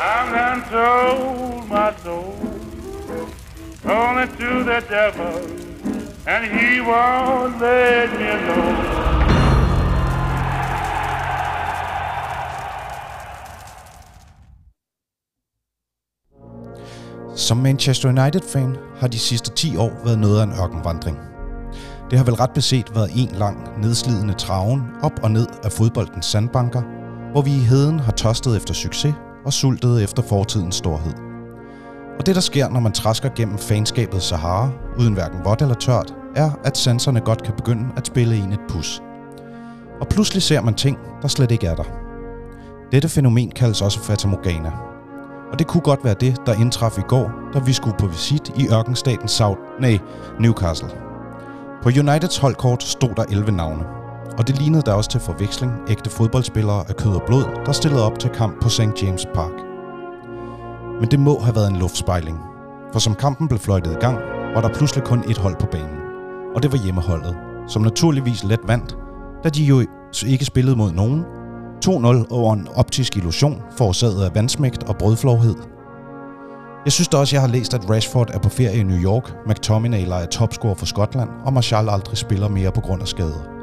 I'm done told my soul, only to the devil, and he won't let me alone. Som Manchester United-fan har de sidste 10 år været noget af en ørkenvandring. Det har vel ret beset været en lang, nedslidende traven op og ned af fodboldens sandbanker, hvor vi i heden har tørstet efter succes og sultede efter fortidens storhed. Og det, der sker, når man træsker gennem fanskabet Sahara, uden hverken vådt eller tørt, er, at sanserne godt kan begynde at spille en et pus. Og pludselig ser man ting, der slet ikke er der. Dette fænomen kaldes også fatamorgana. Og det kunne godt være det, der indtraf i går, da vi skulle på visit i ørkenstaten South, nej, Newcastle. På Uniteds holdkort stod der 11 navne, og det lignede da også til forveksling ægte fodboldspillere af kød og blod, der stillede op til kamp på St. James Park. Men det må have været en luftspejling, for som kampen blev fløjtet i gang, var der pludselig kun et hold på banen, og det var hjemmeholdet, som naturligvis let vandt, da de jo ikke spillede mod nogen, 2-0 over en optisk illusion forårsaget af vandsmægt og brødflovhed. Jeg synes da også, jeg har læst, at Rashford er på ferie i New York, McTominay er topscorer for Skotland, og Martial aldrig spiller mere på grund af skader.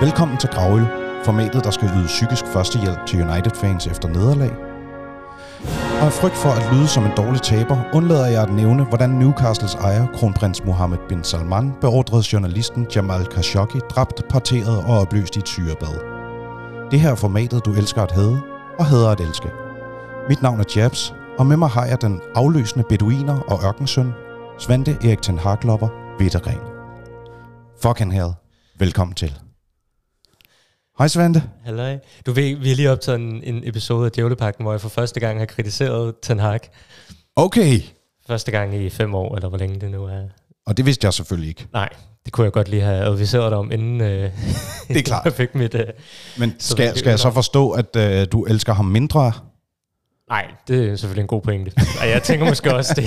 Velkommen til Gravøl, formatet, der skal yde psykisk førstehjælp til United-fans efter nederlag. Og af frygt for at lyde som en dårlig taber, undlader jeg at nævne, hvordan Newcastles ejer, kronprins Mohammed bin Salman, beordrede journalisten Jamal Khashoggi dræbt, parteret og opløst i et syrebad. Det her er formatet, du elsker at hade og hader at elske. Mit navn er Jabs, og med mig har jeg den afløsende beduiner og ørkensøn, Svante Erik Ten Haglover, Vettergren. Fucking hell. Velkommen til. Hej Svante. Halløj. Du ved, vi har lige optaget en, en episode af Djævlepakken, hvor jeg for første gang har kritiseret Ten Hag. Okay. Første gang i fem år, eller hvor længe det nu er. Og det vidste jeg selvfølgelig ikke. Nej, det kunne jeg godt lige have adviseret dig om, inden øh, det er klart. jeg fik mit... Øh, Men skal, skal jeg så forstå, at øh, du elsker ham mindre? Nej, det er selvfølgelig en god pointe. Og jeg tænker måske også, det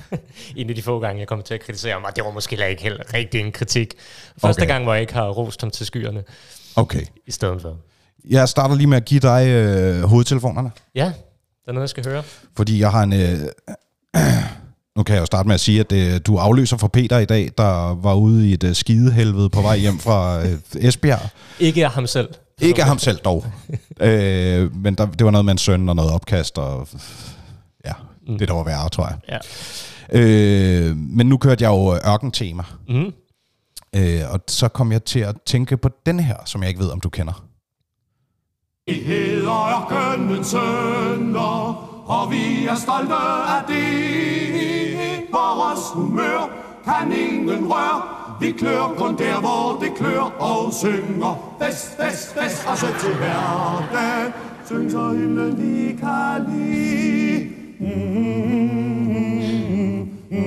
en af de få gange, jeg kommer til at kritisere ham, og det var måske ikke helt rigtig en kritik. Første okay. gang, hvor jeg ikke har rost ham til skyerne. Okay. I stedet for. Jeg starter lige med at give dig øh, hovedtelefonerne. Ja, der er noget, jeg skal høre. Fordi jeg har en... Øh, nu kan jeg jo starte med at sige, at øh, du afløser for Peter i dag, der var ude i et øh, skidehelvede på vej hjem fra øh, Esbjerg. Ikke af ham selv. Ikke af ham selv dog. øh, men der, det var noget med en søn og noget opkast, og ja, mm. det der var værre, tror jeg. Ja. Øh, men nu kørte jeg jo ørkentema. Mm. Øh, og så kom jeg til at tænke på den her, som jeg ikke ved, om du kender. Vi hedder ørkenens sønner, og vi er stolte af det. Vores humør kan ingen røre. Vi klør kun der, hvor det klør og synger. Vest, vest, vest, og så til hverdag. Syng så himlen vi kan lide. Mm, mm,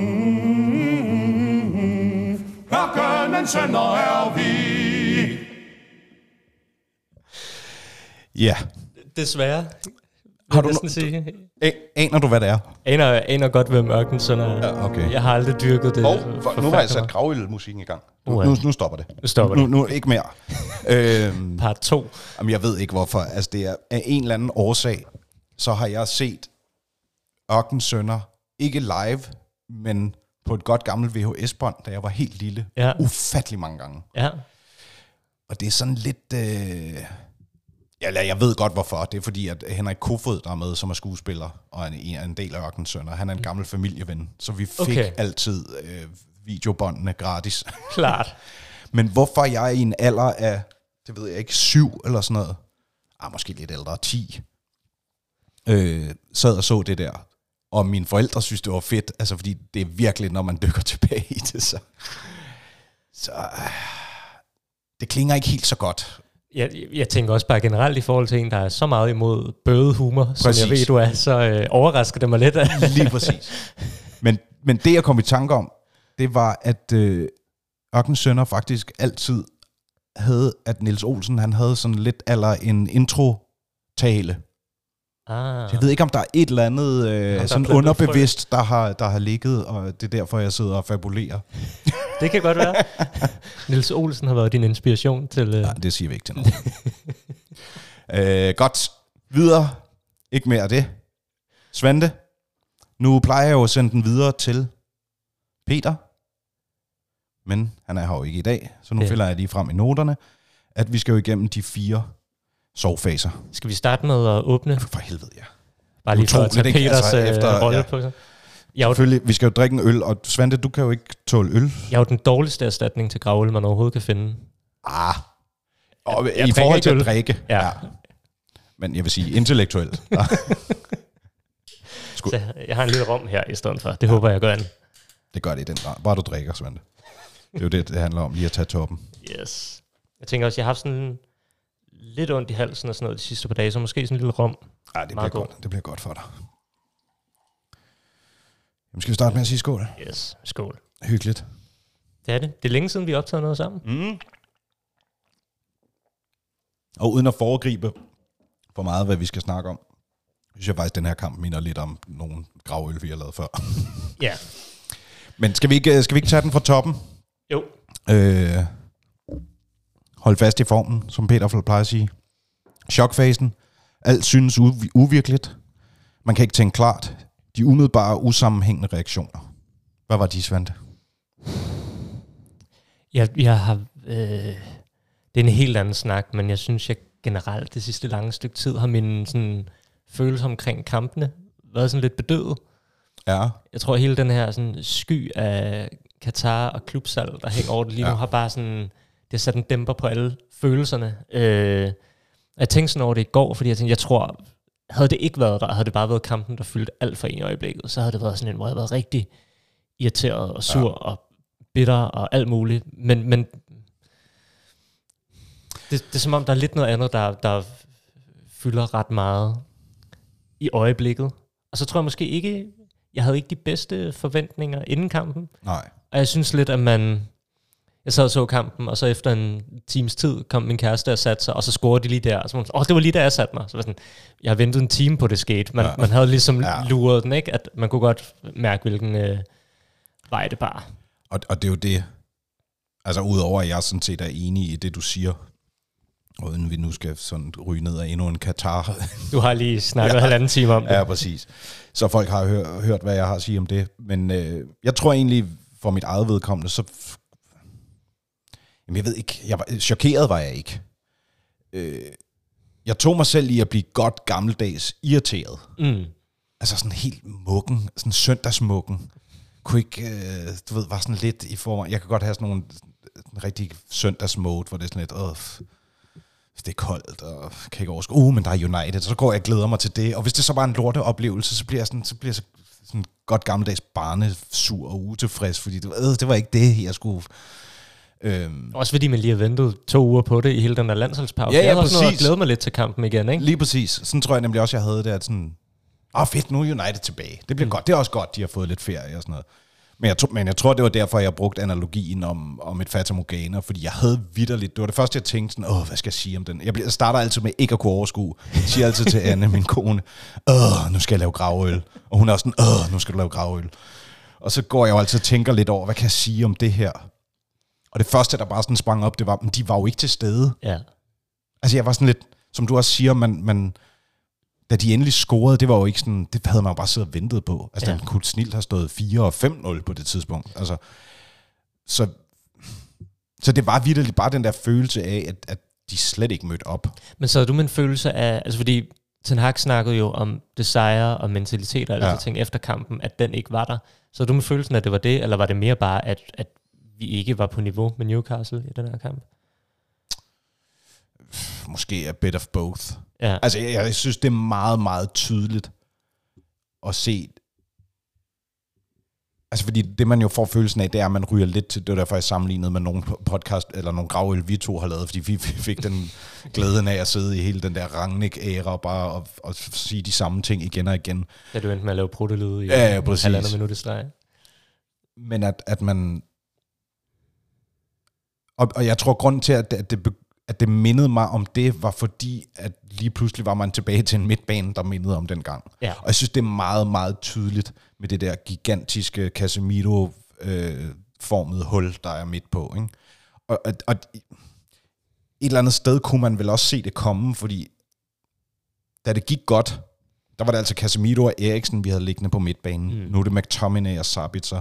mm, Ørkenens sønner er vi. Ja. Desværre. Har du no- sige. Aner du, hvad det er? Aner, aner godt, hvem ørken sådan er. Ja, okay. Jeg har aldrig dyrket det. Og for, nu har jeg sat gravølmusikken i gang. Nu, nu, nu stopper det. Nu stopper nu, det. Nu, ikke mere. øhm. Part 2. jamen, jeg ved ikke hvorfor. Altså, det er af en eller anden årsag, så har jeg set Ørkens Sønner, ikke live, men på et godt gammelt VHS-bånd, da jeg var helt lille. Ja. Ufattelig mange gange. Ja. Og det er sådan lidt... Øh... Ja, jeg ved godt hvorfor. Det er fordi, at Henrik Kofod, der er med, som er skuespiller, og en, er en del af Ørkens Sønner, han er en gammel familieven. Så vi fik okay. Altid øh, videobåndene gratis. Klart. Men hvorfor jeg i en alder af, det ved jeg ikke, syv eller sådan noget, ah, måske lidt ældre, ti, øh, sad og så det der. Og mine forældre synes, det var fedt, altså fordi det er virkelig, når man dykker tilbage i det, så... Så... øh, Det klinger ikke helt så godt. Jeg, jeg tænker også bare generelt i forhold til en, der er så meget imod bødehumor, som Præcis. jeg ved, du er, så øh, overrasker det mig lidt. Lige præcis. Men, men det, jeg kom i tanke om, det var, at øh, Ørkens Sønner faktisk altid havde, at Nils Olsen, han havde sådan lidt eller en intro-tale. Ah. Jeg ved ikke, om der er et eller andet øh, er sådan underbevidst, der har, der har ligget, og det er derfor, jeg sidder og fabulerer. Det kan godt være. Nils Olsen har været din inspiration til... Øh, Nej, det siger vi ikke til nogen. øh, godt, videre. ikke mere af det. Svante, nu plejer jeg jo at sende den videre til Peter, men han er her jo ikke i dag, så nu Ja. finder jeg lige frem i noterne, at vi skal jo igennem de fire sovefaser. Skal vi starte med at åbne? For helvede, ja. Bare lige for at tage Utroligt? Peters Altså, altså, efter- rolle ja. ja. på sig. Jeg Selvfølgelig, vi skal jo drikke en øl, og Svante, du kan jo ikke tåle øl. jeg er jo den dårligste erstatning til gravøl, man overhovedet kan finde. Ah. Og Jeg- i jeg drikker forhold til at øl. drikke. Ja. Men jeg vil sige intellektuelt. Ja. Skål. Så jeg- jeg har en lille rom her i stedet for. Det ja. håber jeg gør an. Det gør det i den grad. Bare du drikker, Svante. Det er jo det, det handler om, lige at tage toppen. Yes. Jeg tænker også, jeg har haft sådan lidt ondt i halsen og sådan noget de sidste par dage, så måske sådan en lille rom. Ja, det bliver Meget godt. Det bliver godt for dig. Jamen, skal vi starte med at sige skål? Yes. Skål. Hyggeligt. Det er det. Det er længe siden, vi har optaget noget sammen. Mm. Og uden at foregribe for meget, hvad vi skal snakke om, synes jeg faktisk, at den her kamp minder lidt om nogle gravøl, vi har lavet før. Ja. Men skal vi ikke, skal vi ikke tage den fra toppen? Jo. Øh, hold fast i formen, som Peter plejer at sige. Chokfasen. Alt synes uv- uvirkeligt. Man kan ikke tænke klart. De umiddelbare, usammenhængende reaktioner. Hvad var de, Svante? Jeg, jeg har... Øh, det er en helt anden snak, men jeg synes, jeg generelt det sidste lange stykke tid har mine sådan, følelser omkring kampene været sådan lidt bedøvet. Ja. Jeg tror, hele den her sådan, sky af Katar og klubsalg, der hænger over det lige Ja. nu, har bare sådan... Det har sat en dæmper på alle følelserne. Øh, jeg tænkte sådan over det i går, fordi jeg tænkte, jeg tror, havde det ikke været der, havde det bare været kampen, der fyldte alt for en i øjeblikket, så havde det været sådan en, hvor jeg havde været rigtig irriteret og sur ja. og bitter og alt muligt. Men, men det, det er som om, der er lidt noget andet, der, der fylder ret meget i øjeblikket. Og så tror jeg måske ikke, jeg havde ikke de bedste forventninger inden kampen. Nej. Og jeg synes lidt, at man... Jeg sad og så kampen, og så efter en times tid kom min kæreste og satte sig, og så scorede de lige der. Og så var sådan, åh, det var lige der, jeg satte mig. Så var sådan, jeg har ventet en time på det skete. Man, Ja. man havde ligesom Ja. luret den, ikke? At man kunne godt mærke, hvilken øh, vej det bar. Og, og det er jo det, altså udover at jeg sådan set er enig i det, du siger, uden vi nu skal sådan ryge ned af endnu en Katar. Du har lige snakket ja. halvanden time om det. ja, præcis. Så folk har hør, hørt, hvad jeg har at sige om det. Men øh, jeg tror egentlig, for mit eget vedkommende, så... Jamen, jeg ved ikke, jeg var, chokeret var jeg ikke. Øh, jeg tog mig selv i at blive godt gammeldags irriteret. Mm. Altså sådan helt mukken, sådan søndagsmukken. Kunne ikke, øh, du ved, var sådan lidt i form Jeg kan godt have sådan nogle sådan rigtig søndagsmode, hvor det er sådan lidt, f- det er koldt, og kan ikke overskue, uh, men der er United, så går jeg og glæder mig til det. Og hvis det så bare en lorteoplevelse, så bliver jeg sådan, så bliver jeg så, sådan godt gammeldags barnesur og utilfreds, fordi det, øh, det var ikke det, jeg skulle... Øhm, Også fordi man lige har ventet to uger på det i hele den der landsholdspause. Ja, ja, jeg havde sådan noget præcis. at glæde mig lidt til kampen igen, ikke? Lige præcis. Sådan tror jeg nemlig også, jeg havde det, at sådan, åh oh, fedt, nu er United tilbage. Det bliver mm. godt. Det er også godt, de har fået lidt ferie og sådan noget. Men jeg, men jeg tror, det var derfor, jeg brugte analogien om, om et Fata Morgana, fordi jeg havde vidderligt, det var det første, jeg tænkte sådan, åh, hvad skal jeg sige om den? Jeg, bliver, jeg starter altid med ikke at kunne overskue. Jeg siger altid til Anne, min kone, åh, nu skal jeg lave gravøl. Og hun er også sådan, åh, nu skal du lave gravøl. Og så går jeg jo altid og tænker lidt over, hvad kan jeg sige om det her? Og det første, der bare sådan sprang op, det var, men de var jo ikke til stede. Ja. Altså jeg var sådan lidt, som du også siger, man, man, da de endelig scorede, det var jo ikke sådan, det havde man jo bare siddet og ventet på. Altså ja. Den kunne snilt have stået 4 og 5-0 på det tidspunkt. Altså, så, så det var virkelig bare den der følelse af, at, at de slet ikke mødte op. Men så havde du med en følelse af, altså fordi Ten Hag snakkede jo om desire og mentalitet og alle Ja. ting efter kampen, at den ikke var der. Så du med følelsen, at det var det, eller var det mere bare, at, at vi ikke var på niveau med Newcastle i den her kamp? Måske a bit of both. Ja, Altså jeg, jeg synes, det er meget, meget tydeligt at se, Altså fordi det man jo får følelsen af, det er, at man ryger lidt til, det var derfor jeg sammenlignede med nogle podcast, eller nogle gravøl, vi to har lavet, fordi vi fik den glæden af at sidde i hele den der Rangnick-æra, bare og, og sige de samme ting igen og igen. da du endte med at lave protolyd i Ja, ja, præcis. halvandet minut i streg. Men at, at man... Og, og jeg tror, grunden til, at det, at, det, at det mindede mig om det, var fordi, at lige pludselig var man tilbage til en midtbane, der mindede om den gang. Ja. Og jeg synes, det er meget, meget tydeligt med det der gigantiske Casemiro-formede hul, der er midt på. Ikke? Og, og, og et eller andet sted kunne man vel også se det komme, fordi da det gik godt, der var det altså Casemiro og Eriksen, vi havde liggende på midtbanen. Mm. Nu er det McTominay og Sabitzer.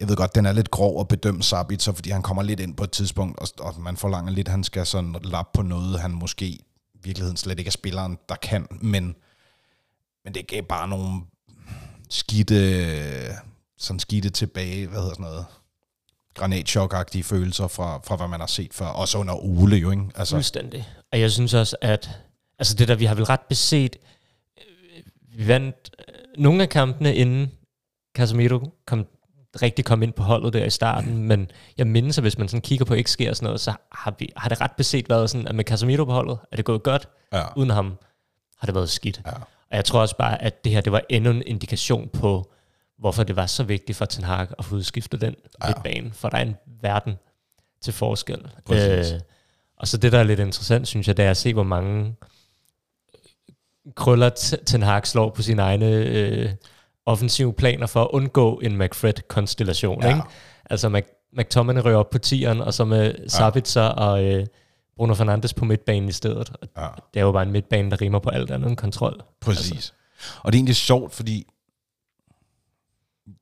Jeg ved godt, den er lidt grov at bedømme Sabitzer, fordi han kommer lidt ind på et tidspunkt, og, og man forlanger lidt, at han skal sådan lappe på noget, han måske i virkeligheden slet ikke er spilleren, der kan, men, men det gav bare nogle skidte, sådan skidte tilbage, hvad hedder sådan noget, granatchok-agtige følelser fra, fra, hvad man har set før, også under Ole jo, ikke? Altså, Fuldstændig. Og jeg synes også, at altså det der, vi har vel ret beset, øh, vi vandt øh, nogle af kampene, inden Casemiro kom, rigtig kom ind på holdet der i starten, men jeg mindes, at hvis man sådan kigger på XG og sådan noget, så har, vi, har det ret beset været sådan, at med Casemiro på holdet, er det gået godt, ja, uden ham har det været skidt. ja, Og jeg tror også bare, at det her, det var endnu en indikation på, hvorfor det var så vigtigt for Ten Hag at få udskiftet den Ja. midtbane, for der er en verden til forskel. Præcis. Øh, og så det, der er lidt interessant, synes jeg, det er at se, hvor mange krøller Ten Hag slår på sine egne øh, offensive planer for at undgå en McFred-konstellation. Ja. Ikke? Altså Mc- McTominay rører op på tieren, og så med Sabitzer og øh, Bruno Fernandes på midtbanen i stedet. Og ja. det er jo bare en midtbane, der rimer på alt andet end kontrol. Præcis. Altså. Og det er egentlig sjovt, fordi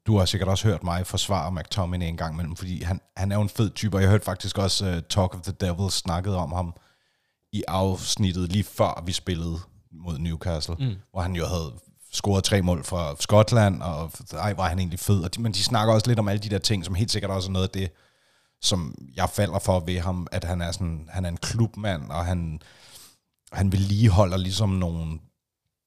du har sikkert også hørt mig forsvare McTominay en gang imellem, fordi han, han er jo en fed type, og jeg hørte faktisk også uh, Talk of the Devil snakket om ham i afsnittet lige før vi spillede mod Newcastle, mm. hvor han jo havde scoret tre mål for Skotland, og ej, var han egentlig fed. Og de, men de snakker også lidt om alle de der ting, som helt sikkert også er noget af det, som jeg falder for ved ham, at han er, sådan, han er en klubmand, og han, han vedligeholder ligesom nogle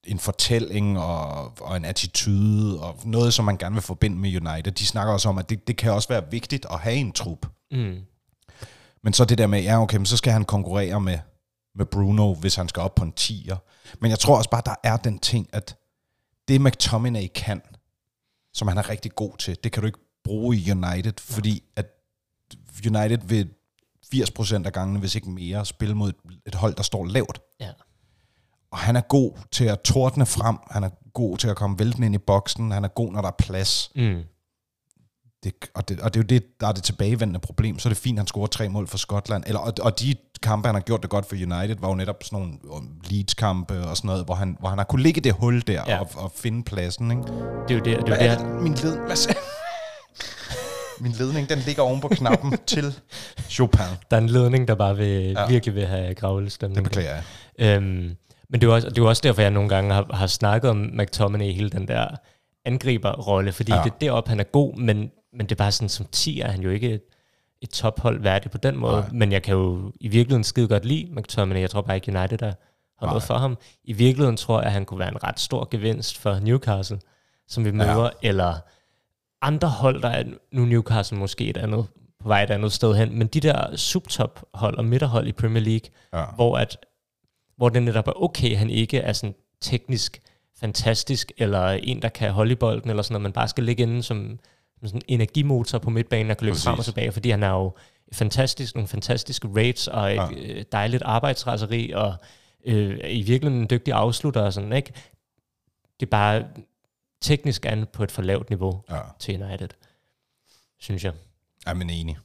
en fortælling og, og en attitude og noget, som man gerne vil forbinde med United. De snakker også om, at det, det kan også være vigtigt at have en trup. Mm. Men så det der med, ja okay, men så skal han konkurrere med, med Bruno, hvis han skal op på en 10'er. Men jeg tror også bare, der er den ting, at det McTominay kan, som han er rigtig god til, det kan du ikke bruge i United, fordi at United vil 80% af gangene, hvis ikke mere, spille mod et, hold, der står lavt. Ja. Og han er god til at tordne frem, han er god til at komme væltende ind i boksen, han er god, når der er plads. Mm. Det, og, det, og det er jo det, der er det tilbagevendende problem. Så er det fint, at han scorer tre mål for Skotland. Eller, og, og de kampe, han har gjort det godt for United, var jo netop sådan nogle um, Leeds-kampe og sådan noget, hvor han, hvor han har kunne ligge det hul der Ja. og, og finde pladsen. Ikke? Det er jo det, det, er jo Hvad det, det? Min led... Hvad sagde- Min ledning, den ligger oven på knappen til Chopin. der er en ledning, der bare vil, Ja. virkelig vil have gravlestemning. Det beklager jeg. Øhm, men det er, også, det er også derfor, jeg nogle gange har, har snakket om McTominay, hele den der angriberrolle, fordi ja. det er deroppe, han er god, men, men det er bare sådan, som 10 er han jo ikke et, tophold værdig på den måde, Nej. men jeg kan jo i virkeligheden skide godt lide McTominay, jeg tror bare ikke United er, har noget for ham. I virkeligheden tror jeg, at han kunne være en ret stor gevinst for Newcastle, som vi møder, ja. eller andre hold, der er nu Newcastle måske et andet, på vej et andet sted hen, men de der subtop-hold og midterhold i Premier League, Ja. hvor, at, hvor det netop er okay, han ikke er sådan teknisk fantastisk, eller en, der kan holde i bolden, eller sådan noget, man bare skal ligge inde som sådan en energimotor på midtbanen, der kan løbe Præcis. frem og tilbage, fordi han er jo fantastisk, nogle fantastiske rates, og et Ja. ja. dejligt arbejdsraseri, og øh, i virkeligheden en dygtig afslutter og sådan, ikke? Det er bare teknisk an på et for lavt niveau Ja, til United, synes jeg. jeg er enig.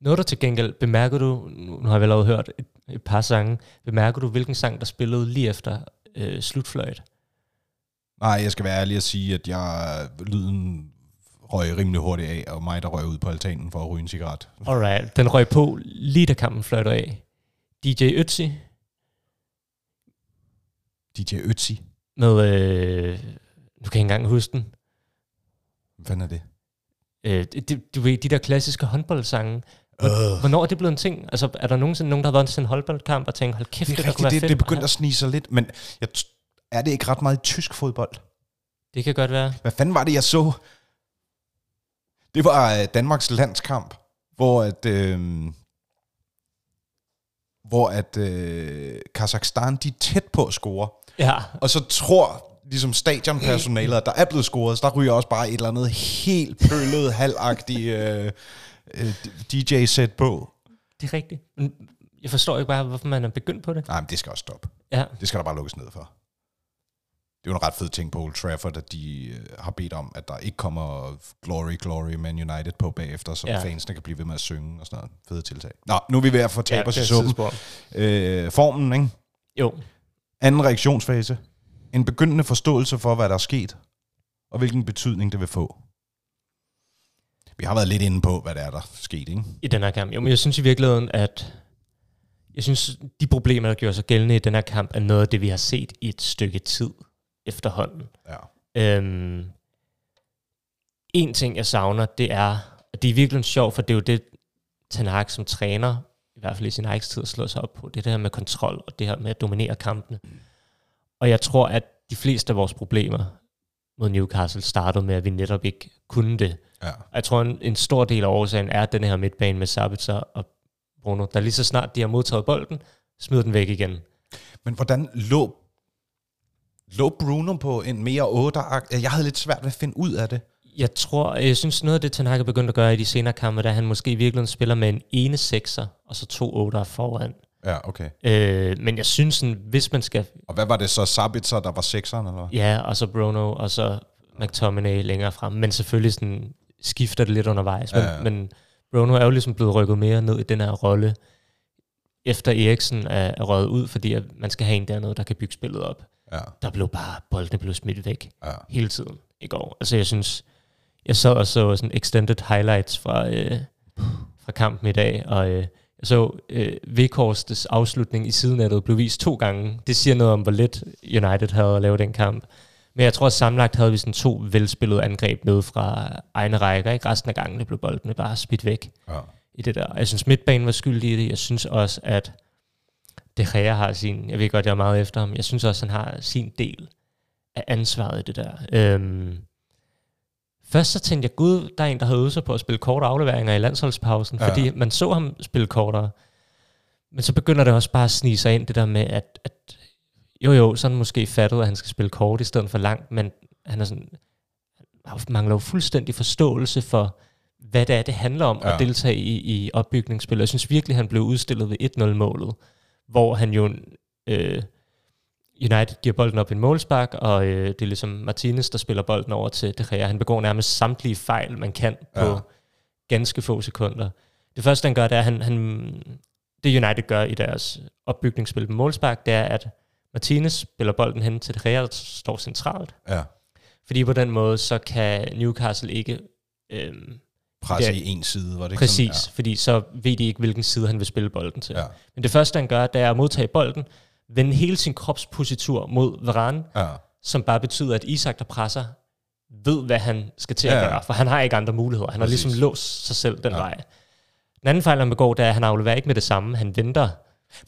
Noget der til gengæld, bemærker du, nu har vi allerede hørt et, et par sange, bemærker du, hvilken sang, der spillede lige efter øh, slutfløjt? Nej, jeg skal være ærlig og sige, at jeg lyden røg rimelig hurtigt af, og mig, der røg ud på altanen for at ryge en cigaret. Alright, den røg på lige da kampen fløjter af. DJ Ötzi DJ Ötzi. med, øh, nu kan jeg ikke engang huske den, Hvad er det? øh, det, du ved, de der klassiske håndboldsange. Øh. Hvornår er det blevet en ting? Altså, er der nogensinde nogen, der har været til en håndboldkamp og tænkt, hold kæft, Det er det der kunne rigtigt, være det, fedt. det er begyndt at snige sig lidt, men jeg er det ikke ret meget tysk fodbold? Det kan godt være. Hvad fanden var det, jeg så? Det var øh, Danmarks landskamp, hvor at, øh, hvor at øh, Kazakhstan, de er tæt på at score. Ja, Og så tror ligesom stadionpersonalet, at der er blevet scoret, så der ryger også bare et eller andet helt pøllet, halvagtigt øh, øh, DJ-sæt på. det er rigtigt. Men jeg forstår ikke bare, hvorfor man er begyndt på det. Nej, men det skal også stoppe. Ja, Det skal der bare lukkes ned for. Det er jo en ret fed ting på Old Trafford, at de øh, har bedt om, at der ikke kommer Glory, Glory Man United på bagefter, så Ja. ja. fansene kan blive ved med at synge og sådan noget. Fede tiltag. Nå, nu er vi ved at få tabt os det i suppen. Øh, formen, ikke? Jo, Anden reaktionsfase. en begyndende forståelse for, hvad der er sket, og hvilken betydning det vil få. Vi har været lidt inde på, hvad der er, der er sket, ikke? i den her kamp. Jo, men jeg synes i virkeligheden, at jeg synes, de problemer, der gjorde sig gældende i den her kamp, er noget af det, vi har set i et stykke tid efterhånden. Ja. Øhm, en ting, jeg savner, det er, og det er virkelig sjovt, for det er jo det, Ten Hag som træner, i hvert fald i sin egen tid, slår sig op på. Det er her med kontrol, og det her med at dominere kampene. Og jeg tror, at de fleste af vores problemer mod Newcastle startede med, at vi netop ikke kunne det. Ja. Jeg tror, en, en stor del af årsagen er den her midtbane med Sabitzer og Bruno, der lige så snart de har modtaget bolden, smider den væk igen. Men hvordan lå, lå Bruno på en mere 8 Jeg havde lidt svært ved at finde ud af det. Jeg tror, jeg synes noget af det, Ten Hag er begyndt at gøre i de senere kampe, der han måske i virkeligheden spiller med en ene sekser, og så to otter foran. Ja, okay. Øh, men jeg synes, sådan, hvis man skal... Og hvad var det så? Sabitzer, der var sekseren, eller? Ja, og så Bruno, og så McTominay længere frem. Men selvfølgelig sådan, skifter det lidt undervejs. Men, Ja, ja, ja. men Bruno er jo ligesom blevet rykket mere ned i den her rolle, efter Eriksen er, er røget ud, fordi at man skal have en dernede, der kan bygge spillet op. Ja, Der blev bare, boldene blev smidt væk ja. hele tiden i går. Altså jeg synes, jeg så og så sådan extended highlights fra, øh, fra kampen i dag, og øh, jeg så øh, Vekhorsts afslutning i sidenettet blev vist to gange. Det siger noget om, hvor let United havde at lave den kamp. Men jeg tror, at sammenlagt havde vi sådan to velspillede angreb ned fra egne rækker. Ikke? Resten af gangene blev boldene bare smidt væk ja. i det der. Jeg synes, midtbanen var skyldig i det. Jeg synes også, at De Gea har sin... Jeg ved godt, jeg er meget efter ham. Jeg synes også, han har sin del af ansvaret i det der. Øhm, først så tænkte jeg, gud, der er en, der havde øvet sig på at spille korte afleveringer i landsholdspausen, Ja. fordi man så ham spille kortere. Men så begynder det også bare at snige sig ind, det der med, at, at jo jo, så han måske fattet, at han skal spille kort i stedet for langt, men han er sådan, mangler jo fuldstændig forståelse for, hvad det er, det handler om. Ja. at deltage i, i opbygningsspil. Jeg synes virkelig, han blev udstillet ved 1-0-målet, hvor han jo... Øh, United giver bolden op i en målspark, og øh, det er ligesom Martinez, der spiller bolden over til De Gea. Han begår nærmest samtlige fejl, man kan på Ja. ganske få sekunder. Det første, han gør, det er, at han, han, det United gør i deres opbygningsspil på målspark, det er, at Martinez spiller bolden hen til De Gea, der står centralt. ja. Fordi på den måde, så kan Newcastle ikke... Øhm, Presse er- i en side, var det præcis, sådan? fordi så ved de ikke, hvilken side han vil spille bolden til. Ja. Ja. Men det første, han gør, det er at modtage bolden, vende hele sin kropspositur mod Varane, ja. som bare betyder, at Isak, der presser, ved, hvad han skal til at Ja, ja. gøre, for han har ikke andre muligheder. Han Præcis. har ligesom låst sig selv den Ja. ja. vej. Den anden fejl, han begår, det er, at han afleverer ikke med det samme. Han venter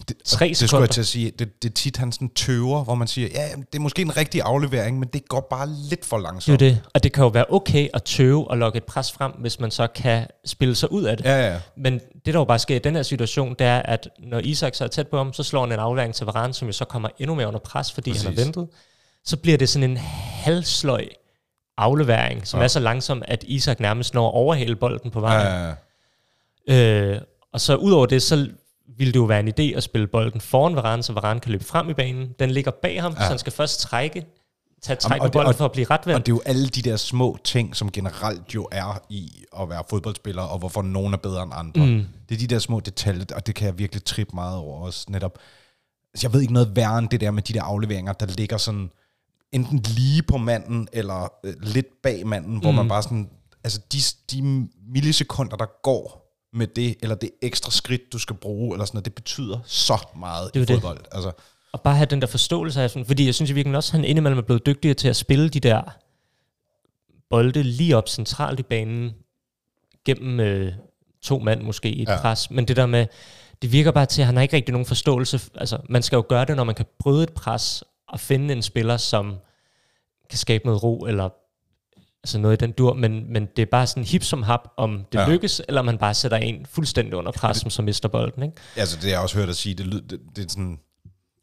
Det, Tre det skulle jeg til at sige. Det, det er tit, han sådan tøver, hvor man siger, ja, det er måske en rigtig aflevering, men det går bare lidt for Det er langsomt. det. Og det kan jo være okay at tøve og lokke et pres frem, hvis man så kan spille sig ud af det. Ja, ja. Men det, der jo bare sker i den her situation, det er, at når Isak så er tæt på ham, så slår han en aflevering til Varane, som jo så kommer endnu mere under pres, fordi Præcis. han har ventet. Så bliver det sådan en halvsløj aflevering, som Ja. ja. er så langsom, at Isak nærmest når at overhale bolden på ja, vejen. ja, ja. Øh, og så ud over det, så ville det jo være en idé at spille bolden foran Varane, så Varane kan løbe frem i banen. Den ligger bag ham, Ja. så han skal først trække, tage Jamen, træk og det- bolden og- for at blive retvendt. Og det er jo alle de der små ting, som generelt jo er i at være fodboldspiller, og hvorfor nogen er bedre end andre. Mm. Det er de der små detaljer, og det kan jeg virkelig trippe meget over også netop. Altså, jeg ved ikke noget værre end det der med de der afleveringer, der ligger sådan enten lige på manden, eller øh, lidt bag manden, mm. hvor man bare sådan, altså de, de millisekunder, der går med det, eller det ekstra skridt, du skal bruge, eller sådan noget, det betyder så meget Det i jo det. fodbold. Altså, Og bare have den der forståelse af, sådan, fordi jeg synes i virkeligheden også, at han indimellem er blevet dygtigere til at spille de der bolde lige op centralt i banen, gennem øh, to mand måske i et ja. pres. Men det der med, det virker bare til, at han har ikke rigtig nogen forståelse. Altså, man skal jo gøre det, når man kan bryde et pres og finde en spiller, som kan skabe noget ro, eller altså noget i den dur, men, men det er bare sådan hip som hap, om det Ja. ja. lykkes, eller om man bare sætter en fuldstændig under pres, som så mister bolden. Ikke? Altså, det har jeg også hørt at sige, det, det, det, er sådan,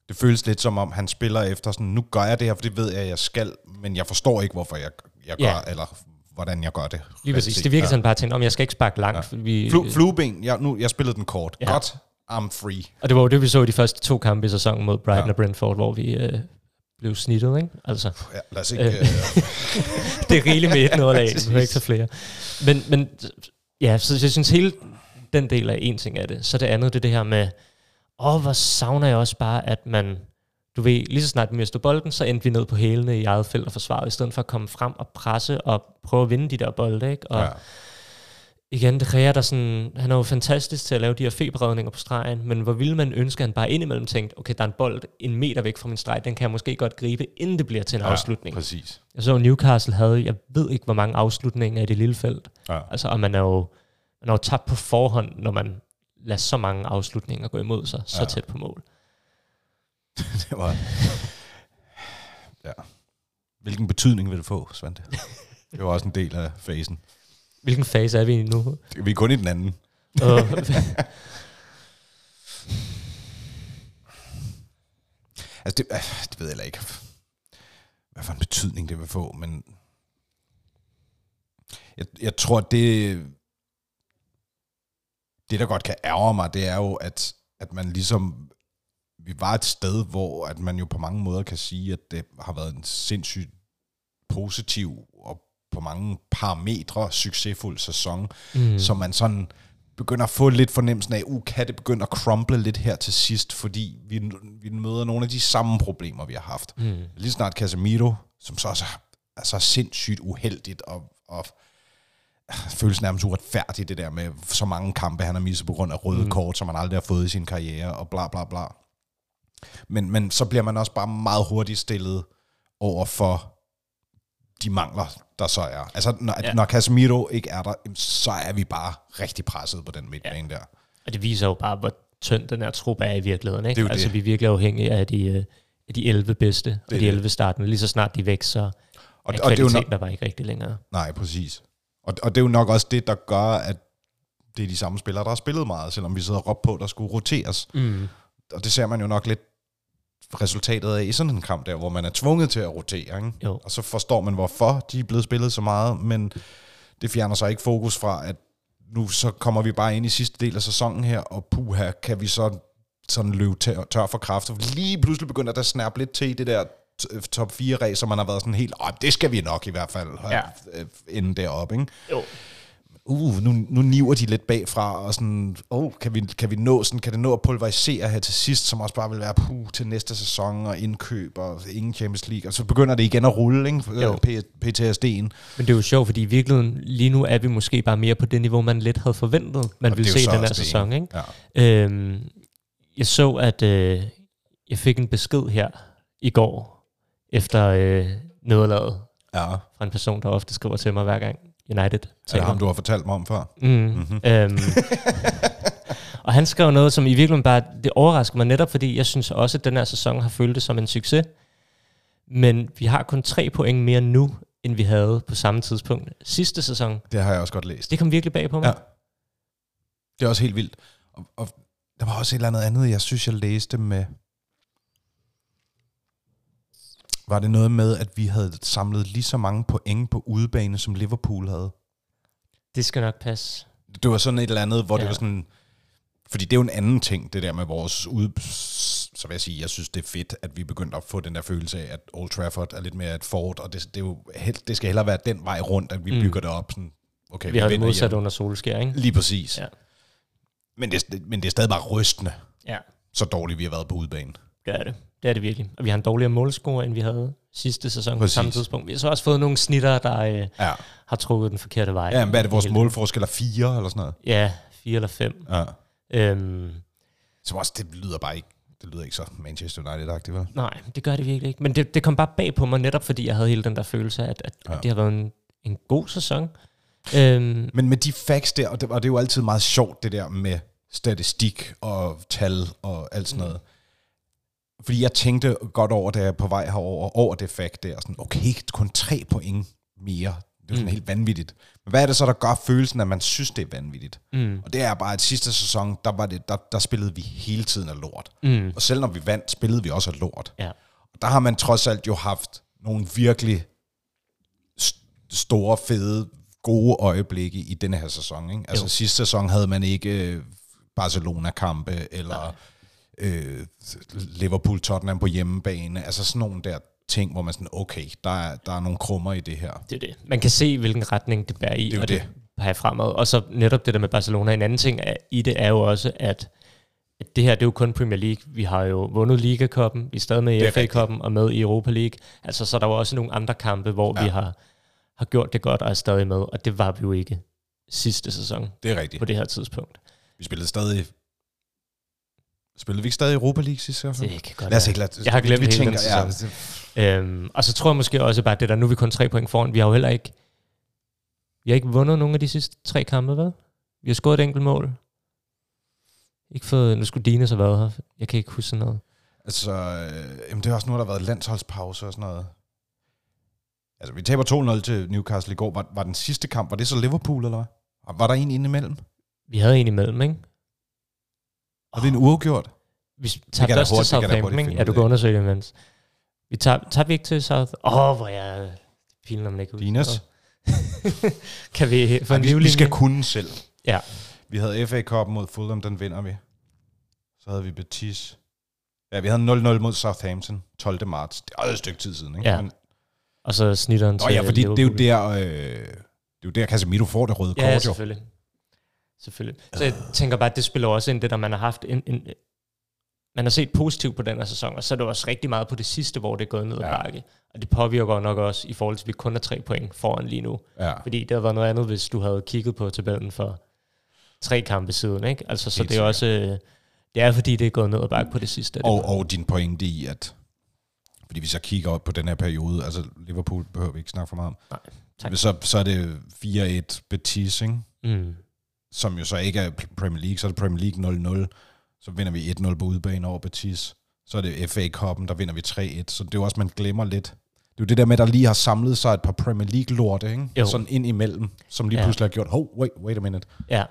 det føles lidt som om, han spiller efter sådan, nu gør jeg det her, for det ved jeg, at jeg skal, men jeg forstår ikke, hvorfor jeg, jeg gør, Ja. eller hvordan jeg gør det. Lige præcis. Det virker sådan bare til, om jeg skal ikke sparke langt. Ja. Ja. Vi, Flu, flueben, jeg, nu, jeg spillede den kort. Ja. Ja. Godt, I'm free. Og det var jo det, vi så i de første to kampe i sæsonen mod Brighton Ja. ja. og Brentford, hvor vi øh, blev snittet, ikke? Altså, Ja, lad os ikke... Øh. Øh, det er rigeligt med et nederlag, ja, ikke så flere. Men, men ja, så jeg synes hele den del er en ting af det. Så det andet, det er det her med, åh, hvor savner jeg også bare, at man du ved, lige så snart vi mistede bolden, så endte vi ned på hælene i eget felt og forsvaret, i stedet for at komme frem og presse og prøve at vinde de der bolde, ikke? Og Ja. Igen, det kræver der sådan, han er jo fantastisk til at lave de her feberredninger på stregen, men hvor ville man ønske, at han bare indimellem tænkte, okay, der er en bold en meter væk fra min streg, den kan jeg måske godt gribe, inden det bliver til en ja, afslutning. præcis. Jeg så Newcastle havde, jeg ved ikke, hvor mange afslutninger i det lille felt. Ja. Altså, og man er jo, man er jo tabt på forhånd, når man lader så mange afslutninger gå imod sig, så Ja. tæt på mål. det var... Ja. Hvilken betydning vil det få, Svante? Det var også en del af fasen. Hvilken fase er vi i nu? Vi er kun i den anden. Og, Altså, det, øh, det ved jeg ikke, hvad for en betydning det vil få, men jeg, jeg tror, det, det, der godt kan ærge mig, det er jo, at, at man ligesom, vi var et sted, hvor at man jo på mange måder kan sige, at det har været en sindssygt positiv på mange parametre succesfuld sæson, mm. så man sådan begynder at få lidt fornemmelsen af, uh, kan det begynde at crumble lidt her til sidst, fordi vi, vi møder nogle af de samme problemer, vi har haft. Mm. Lige snart Casemiro, som så også er, så sindssygt uheldigt og, og føles nærmest uretfærdigt, det der med så mange kampe, han har misset på grund af røde mm. kort, som han aldrig har fået i sin karriere, og bla bla bla. Men, men så bliver man også bare meget hurtigt stillet over for de mangler, der så er. Altså, når, ja. Når Casemiro ikke er der, så er vi bare rigtig presset på den midtbane ja. der. og det viser jo bare, hvor tynd den her trup er i virkeligheden. Ikke? Det er altså, det. vi er virkelig afhængige af de, øh, af de 11 bedste, er og de det. 11 startende. Lige så snart de væk, så Og, er og det er jo nok, der bare ikke rigtig længere. nej, præcis. Og, og det er jo nok også det, der gør, at det er de samme spillere, der har spillet meget, selvom vi sidder og råbt på, der skulle roteres. Mm. Og det ser man jo nok lidt resultatet af i sådan en kamp der, hvor man er tvunget til at rotere. Ikke? Jo. Og så forstår man, hvorfor de er blevet spillet så meget, men det fjerner så ikke fokus fra, at nu så kommer vi bare ind i sidste del af sæsonen her, og puha, kan vi så sådan løbe tør, tør for kræfter. Lige pludselig begynder der at snærpe lidt til i det der t- top 4 ræs, som man har været sådan helt, "Åh, det skal vi nok i hvert fald, Ja. øh, inden deroppe. Ikke? Jo. Uh, nu, nu niver de lidt bagfra, og sådan, oh, kan vi, kan vi nå sådan, kan det nå at pulverisere her til sidst, som også bare vil være puh, til næste sæson, og indkøb, og ingen Champions League, og så begynder det igen at rulle, ikke? Jo. P- PTSD'en. Men det er jo sjovt, fordi i virkeligheden, lige nu er vi måske bare mere på det niveau, man lidt havde forventet, man Og ville se den her sæson. Ikke? Ja. Øhm, jeg så, at øh, jeg fik en besked her i går, efter øh, nederlaget, ja. fra en person, der ofte skriver til mig hver gang United Er det ham, du har fortalt mig om før? Mm. Mm-hmm. Øhm, og han skrev noget, som i virkeligheden bare, det overrasker mig netop, fordi jeg synes også, at den her sæson har følt det som en succes. Men vi har kun tre point mere nu, end vi havde på samme tidspunkt sidste sæson. Det har jeg også godt læst. Det kom virkelig bag på mig. Ja. Det er også helt vildt. Og, og der var også et eller andet andet, jeg synes, jeg læste med... Var det noget med, at vi havde samlet lige så mange point på udebane, som Liverpool havde? Det skal nok passe. Det var sådan et eller andet, hvor ja. det var sådan... Fordi det er jo en anden ting, det der med vores ud... Så vil jeg sige, jeg synes, det er fedt, at vi begyndte at få den der følelse af, at Old Trafford er lidt mere et fort, og det, det, er jo, helt- det skal hellere være den vej rundt, at vi mm. Bygger det op. Sådan, okay, Vi har det vinder modsat hjemme. under solskær, ikke? Lige præcis. Ja. Men, det, er- men det er stadig bare rystende, Ja, så dårligt vi har været på udebane. Det er det. Det er det virkelig. Og vi har en dårligere målscore, end vi havde sidste sæson på Præcis. samme tidspunkt. Vi har så også fået nogle snitter, der øh, Ja. har trukket den forkerte vej. Ja, men hvad er det, vores målforskel er fire eller sådan noget? Ja, fire eller fem. Ja. Øhm, Som også, det lyder bare ikke, det lyder ikke så Manchester United-agtigt, vel? nej, det gør det virkelig ikke. Men det, det kom bare bag på mig, netop fordi jeg havde hele den der følelse af, at, at, Ja. at det har været en, en god sæson. Øhm, Men med de facts der, og det, og det er jo altid meget sjovt, det der med statistik og tal og alt sådan noget. Fordi jeg tænkte godt over, da jeg på vej herover over det fact der, sådan, okay, kun tre point mere. Det er sådan Mm. helt vanvittigt. Men hvad er det så, der gør følelsen, at man synes, det er vanvittigt? mm, Og det er bare, at sidste sæson, der, var det, der, der spillede vi hele tiden af lort. mm, Og selv når vi vandt, spillede vi også af lort. ja. Og der har man trods alt jo haft nogle virkelig st- store, fede, gode øjeblikke i denne her sæson. Ikke? Altså Jo. sidste sæson havde man ikke øh, Barcelona-kampe, eller øh, Liverpool-Tottenham på hjemmebane. Altså sådan nogle der ting, hvor man sådan, okay, der er, der er nogle krummer i det her. Det er det. Man kan se, hvilken retning det bærer i, Det er og det. det peger fremad. Og så netop det der med Barcelona. En anden ting er, i det er jo også, at at det her, det er jo kun Premier League. Vi har jo vundet Liga-koppen, vi er stadig med i FA-koppen og med i Europa League. Altså, så er der jo også nogle andre kampe, hvor Ja. vi har, har gjort det godt og er stadig med, og det var vi jo ikke sidste sæson Det er rigtigt. på det her tidspunkt. Vi spillede stadig... Spillede vi ikke stadig Europa League sidste år? Det kan godt Lad os ikke lade, Jeg har glemt vi hele den tænker, ja, sæson. det- Øhm, og så tror jeg måske også bare det der, nu er vi kun tre point foran. Vi har jo heller ikke, vi har ikke vundet nogen af de sidste tre kampe, hvad? Vi har scoret et enkelt mål. Ikke fået, nu skulle Dine så været her. Jeg kan ikke huske sådan noget. Altså, øh, jamen det er også nu, der har været landsholdspause og sådan noget. Altså, vi taber 2-0 til Newcastle i går. Var, var den sidste kamp, var det så Liverpool, eller hvad? Var der en inde imellem? Vi havde en imellem, ikke? Var det en uafgjort? Vi tabte også til Southampton, ikke? Ja, du kan undersøge det imens. Vi tabte, tabte vi ikke til South... Åh, oh, hvor jeg... Pilen, om man ikke noget. kan vi få en vi, vi skal kunne selv. Ja. Vi havde FA Cup mod Fulham, den vinder vi. Så havde vi Betis. Ja, vi havde 0-0 mod Southampton 12. marts. Det er et stykke tid siden, ikke? Ja, Men, Og så snitteren Nå til ja, fordi det er jo Liverpool. der, øh, det er jo der Casemiro får det røde ja, kort, jo. selvfølgelig. Selvfølgelig. Så jeg tænker bare, at det spiller også ind, det der man har haft en, en, man har set positivt på den her sæson, og så er det også rigtig meget på det sidste, hvor det er gået ned ad Ja. bakke. Og det påvirker nok også i forhold til, at vi kun er tre point foran lige nu. Ja. Fordi det havde været noget andet, hvis du havde kigget på tabellen for tre kampe siden. Ikke? Altså, så Helt det er også... øh, Det er fordi, det er gået ned ad bakke på det sidste. Det Og, var- og din pointe i, at fordi vi så kigger op på den her periode, altså Liverpool behøver vi ikke snakke for meget om. Nej, tak. Så, så er det 4-1 Betis, ikke? Mm. Som jo så ikke er Premier League, så er det Premier League 0-0. Så vinder vi 1-0 på udebane over Betis. Så er det FA Cup'en, der vinder vi 3-1. Så det er jo også, man glemmer lidt. Det er jo det der med, der lige har samlet sig et par Premier League-lorte, ikke? Jo. Sådan ind imellem, som lige Ja. pludselig har gjort, oh, wait, wait a minute. Ja.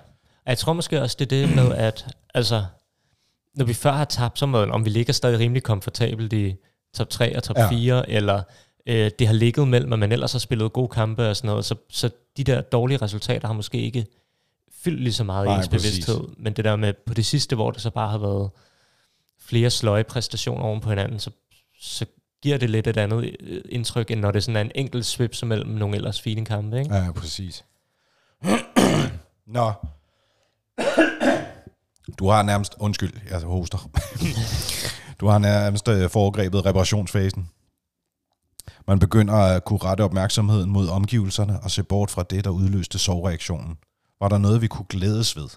Jeg tror måske også, det er det med, at altså, når vi før har tabt, så må, om vi ligger stadig rimelig komfortabelt i top 3 og top ja. 4, eller øh, det har ligget mellem, at man ellers har spillet gode kampe og sådan noget, så, så de der dårlige resultater har måske ikke fyldt lige så meget Nej, i ens præcis. bevidsthed. Men det der med på det sidste, hvor det så bare har været flere sløje præstationer oven på hinanden, så, så giver det lidt et andet øh, indtryk, end når det sådan er en enkelt svipse mellem nogle ellers fine kampe. Ikke? Ja, præcis. Nå. Du har nærmest, undskyld, jeg hoster. du har nærmest øh, foregrebet reparationsfasen. Man begynder at kunne rette opmærksomheden mod omgivelserne og se bort fra det, der udløste sovreaktionen. Var der noget, vi kunne glædes ved?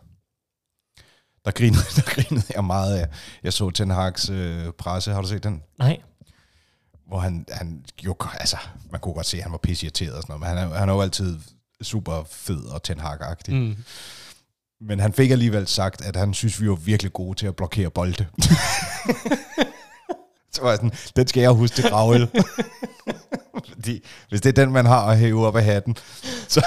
Der grinede, der grinede jeg meget af. Jeg så Ten Hag's øh, presse, har du set den? Nej. hvor han, han jo, altså, man kunne godt se, at han var pisseirriteret og sådan noget, men han er, han er jo altid super fed og Ten Hag-agtig. Mm. Mm. Men han fik alligevel sagt, at han synes, vi var virkelig gode til at blokere bolde. Så var jeg sådan, den skal jeg huske til gravøl. Fordi hvis det er den, man har at hæve op af hatten, så,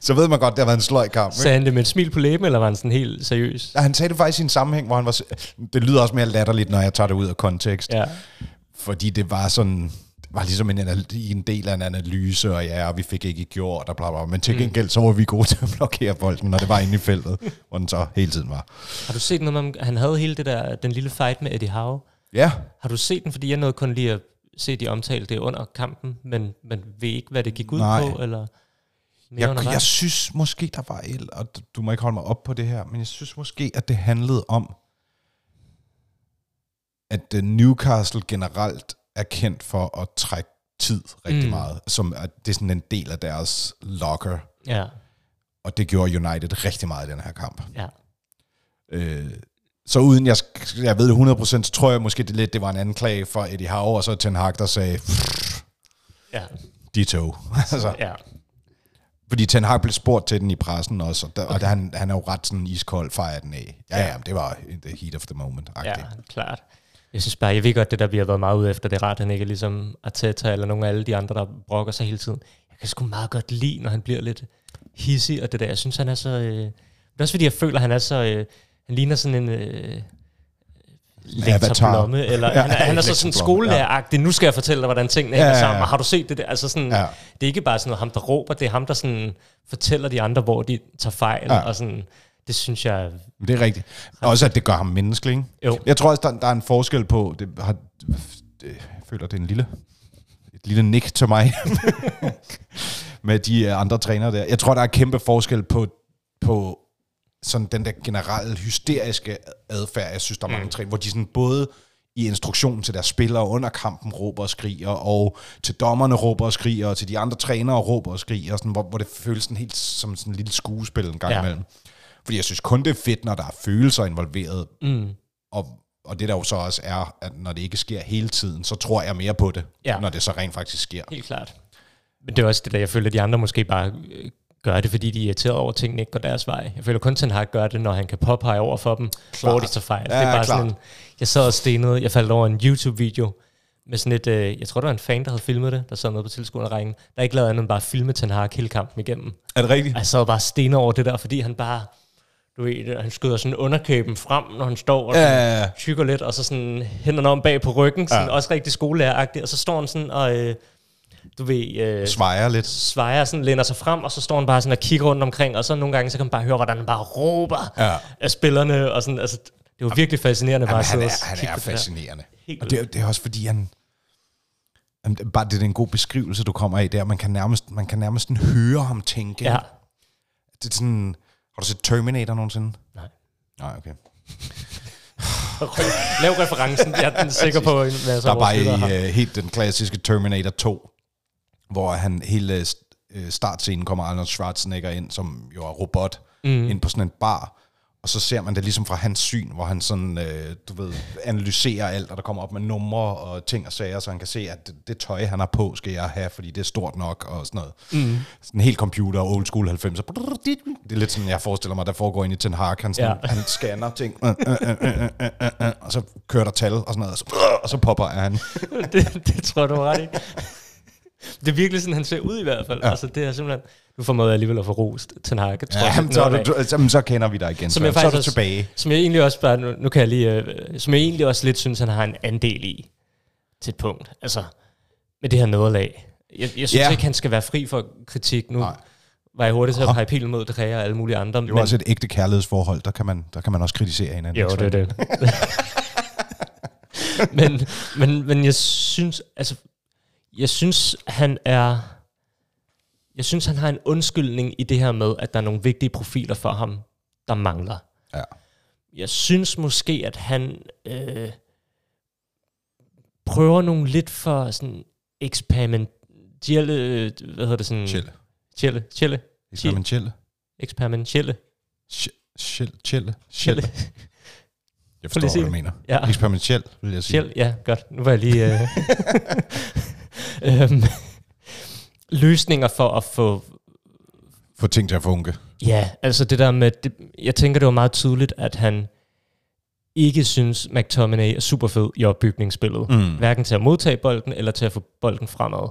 så ved man godt, det har været en sløj kamp. Sagde han det med et smil på læben, eller var han sådan helt seriøs? Ja, han sagde det faktisk i en sammenhæng, hvor han var... Det lyder også mere latterligt, når jeg tager det ud af kontekst. Ja. fordi det var sådan, var ligesom en, en del af en analyse, og ja, og vi fik ikke gjort, og bla bla, men til gengæld så var vi gode til at blokere bolden, når det var inde i feltet, hvor den så hele tiden var. Har du set noget om, han havde hele det der, den lille fight med Eddie Howe? Ja, Har du set den, fordi jeg nåede kun lige at se de omtalte det under kampen, men, men ved ikke, hvad det gik ud Nej. på, eller mere jeg, jeg synes måske, der var el, og du må ikke holde mig op på det her, men jeg synes måske, at det handlede om, at øh, Newcastle generelt er kendt for at trække tid rigtig mm. meget, som at det er sådan en del af deres locker, Ja, og det gjorde United rigtig meget i den her kamp. ja. Øh, så uden jeg, jeg ved det 100%, så tror jeg måske det lidt, det var en anklage for Eddie Howe, og så Ten Hag, der sagde, Ja, de to. altså, ja. fordi Ten Hag blev spurgt til den i pressen også, og, der, okay. og der, han, han er jo ret sådan iskold, fejrer den af. Ja, ja, det var the heat of the moment. Ja, Ja. klart. Jeg synes bare, jeg ved godt, det der vi har været meget ude efter, det er rart, han ikke er ligesom Arteta eller nogle af alle de andre, der brokker sig hele tiden. Jeg kan sgu meget godt lide, når han bliver lidt hissig og det der. Jeg synes, han er så... Øh, det er også fordi, jeg føler, han er så... Øh, han ligner sådan en... Øh, lektor. Blomme, eller Ja, han, er, han er så sådan skolelæreragtig. Nu skal jeg fortælle dig, hvordan tingene Ja, hænger ja. sammen. Har du set det der? Altså sådan, Ja. Det er ikke bare sådan noget, ham der råber, det er ham, der sådan fortæller de andre, hvor de tager fejl. Ja. Og sådan, det synes jeg... Det er rigtigt. Også at det gør ham menneskelig. Ikke? Jo. Jeg tror også, der, der er en forskel på, det har, det, jeg føler, det er en lille, et lille nik til mig, med de andre trænere der. Jeg tror, der er kæmpe forskel på, på sådan den der generelle hysteriske adfærd, jeg synes, der er mange træner, hvor de sådan både i instruktionen til deres spillere under kampen råber og skriger, og til dommerne råber og skriger, og til de andre trænere råber og skriger, sådan, hvor, hvor det føles sådan helt som sådan en lille skuespil en gang Ja. ja. imellem. Fordi jeg synes kun, det er fedt, når der er følelser involveret, Mm. og, og det der jo så også er, at når det ikke sker hele tiden, så tror jeg mere på det, Ja. når det så rent faktisk sker. Helt klart. Men det er også det der, jeg føler, at de andre måske bare øh, gør det, fordi de er irriteret over, at tingene ikke går deres vej. Jeg føler kun, Ten Hag gør det, når han kan påpege over for dem, hvor de tager fejl. Ja, det er bare klart. sådan en, jeg sad og stenede, jeg faldt over en YouTube-video med sådan et, øh, jeg tror, det var en fan, der havde filmet det, der sad med på tilskuerrækken, der ikke lavede andet end bare at filme Ten Hag hele kampen igennem. Er det rigtigt? Og jeg sad bare stenet over det der, fordi han bare, du ved, han skyder sådan underkæben frem, når han står og Ja, ja, ja. tykker lidt, og så sådan hænderne om bag på ryggen, sådan, Ja. også rigtig skolelæreragtigt, og så står han sådan og, øh, du ved, øh, Svejer lidt. svejer sådan, læner sig frem, og så står han bare sådan og kigger rundt omkring, og så nogle gange, så kan man bare høre, hvordan han bare råber Ja. af spillerne, og sådan, altså, det var virkelig fascinerende bare Jamen, at han sidde er, han er fascinerende. Og det, er- det er også fordi, han... Jamen, Bare det er en god beskrivelse, du kommer af der. Man kan nærmest, man kan nærmest høre ham tænke. Ja, Det er sådan... Har du set Terminator nogensinde? Nej. Nej, okay. lav referencen, jeg er sikker på, en masse Der er bare i uh, helt den klassiske Terminator 2, hvor han hele uh, startscenen kommer Arnold Schwarzenegger ind, som jo er robot, mm. ind på sådan en bar, og så ser man det ligesom fra hans syn, hvor han sådan, øh, du ved, analyserer alt, og der kommer op med numre og ting og sager, så han kan se, at det, det tøj, han har på, skal jeg have, fordi det er stort nok, og sådan noget. Mm. Sådan helt computer, old school 90'er. Det er lidt sådan, jeg forestiller mig, der foregår ind i Ten Hag. Han, sådan, Ja. han scanner ting, øh, øh, øh, øh, øh, øh, øh, og så kører der tal og sådan noget, og så, øh, og så popper han. det, det tror du ret i. Det er virkelig sådan, han ser ud i hvert fald. Ja. Altså, det er simpelthen... Nu får man alligevel at få rost Ten Hag. Tror Ja, jeg, men så, er du, du, jamen, så kender vi dig igen. Som så, jeg så er faktisk du også- tilbage. Som jeg egentlig også bare, nu, nu kan jeg lige, øh, som jeg egentlig også lidt synes, han har en andel i, til et punkt. Altså, med det her nederlag. Jeg, jeg synes Ja. ikke, han skal være fri for kritik nu. Nej. Var jeg hurtigt til at pege pilen mod Drea og alle mulige andre. Det er jo også et ægte kærlighedsforhold, der kan man, der kan man også kritisere hinanden. Jo, det er det. men, men, men jeg synes, altså, jeg synes, han er, jeg synes, han har en undskyldning i det her med, at der er nogle vigtige profiler for ham, der mangler. Ja. Jeg synes måske, at han øh, prøver nogle lidt for sådan eksperimentelle, øh, hvad hedder det sådan? Chill. Chille. Chille. Eksperimentelle. Eksperimentelle. Chill. Chill. Chill. Chille. Jeg forstår, hvad du mener. Ja. Eksperimentel, vil jeg sige. Chill, ja, godt. Nu var jeg lige... Øh, øhm, løsninger for at få... Få ting til at funke. Ja, altså det der med... Det, jeg tænker, det var meget tydeligt, at han ikke synes, McTominay er super fed i opbygningsspillet. Mm. Hverken til at modtage bolden, eller til at få bolden fremad.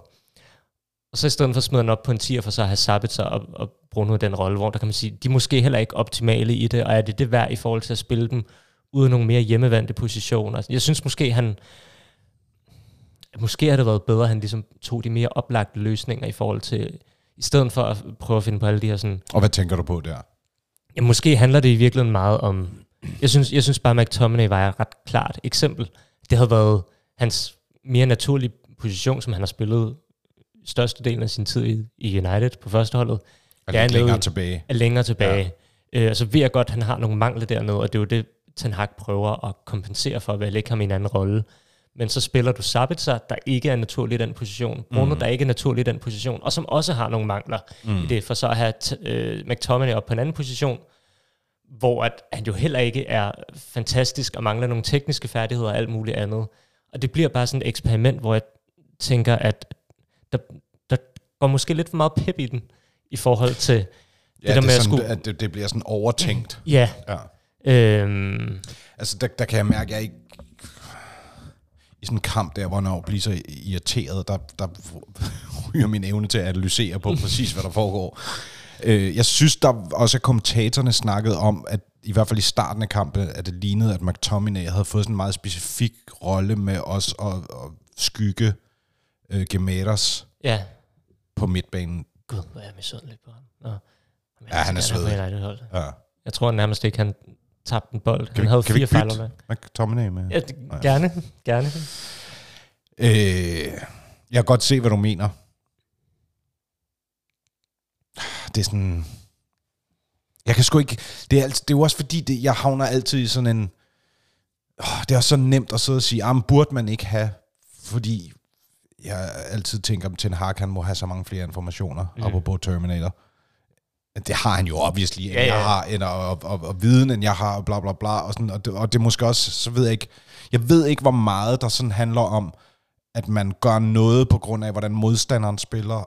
Og så i stedet for smider han op på en 10'er for så at have Sabitzer og, og Bruno den rolle, hvor der kan man sige, de er måske heller ikke optimale i det, og er det det værd i forhold til at spille dem ud af nogle mere hjemmevandte positioner. Jeg synes måske, han... Måske har det været bedre, at han ligesom tog de mere oplagte løsninger i forhold til... I stedet for at prøve at finde på alle de her sådan... Og hvad tænker du på der? Ja, måske handler det i virkeligheden meget om... Jeg synes, jeg synes bare, at McTominay var et ret klart eksempel. Det havde været hans mere naturlige position, som han har spillet størstedelen af sin tid i, i United på førsteholdet, Er lidt længere tilbage. er længere tilbage. Ja. Øh, altså ved jeg godt, at han har nogle mangler dernede, og det er jo det, Ten Hag prøver at kompensere for ved at lægge ham i en anden rolle. Men så spiller du Sabitzer, der ikke er naturlig i den position. Bruno, mm. der ikke er naturlig i den position, og som også har nogle mangler mm. i det, for så at have øh, McTominay op på en anden position, hvor at han jo heller ikke er fantastisk og mangler nogle tekniske færdigheder og alt muligt andet. Og det bliver bare sådan et eksperiment, hvor jeg tænker, at der, der går måske lidt for meget pep i den, i forhold til det Ja, der det, med er at sådan, skulle... at det, det bliver sådan overtænkt. Ja, Ja. øhm, Altså, der, der kan jeg mærke, at jeg ikke... I sådan en kamp der, hvor når bliver så irriteret, der, der ryger min evne til at analysere på præcis, hvad der foregår. Øh, jeg synes, der også at kommentatorerne snakkede om, at i hvert fald i starten af kampen, at det lignede, at McTominay havde fået sådan en meget specifik rolle med os at, at skygge øh, Gemeras ja. på midtbanen. Gud, hvor er jeg misundelig på ham. Nå. Jamen, Ja, han er sød. Ja. Jeg tror nærmest ikke, han tabte en bold. Kan Han vi, havde kan vi fire ikke fejl bytte med. McTominay med? Ja, det, gerne, gerne. Øh, jeg kan godt se, hvad du mener. Det er sådan... Jeg kan sgu ikke... Det er, altid, det er jo også fordi, det, jeg havner altid i sådan en... Oh, det er også så nemt at sidde og sige, ah, burde man ikke have... Fordi jeg altid tænker, at Ten Hag, han må have så mange flere informationer, mm. apropos Terminator. Det har han jo obviously, end Ja, ja. jeg har, end, og, og, og, og, viden, end jeg har, og bla bla bla, og, sådan, og, det, og det er måske også, så ved jeg ikke, jeg ved ikke, hvor meget der sådan handler om, at man gør noget på grund af, hvordan modstanderen spiller,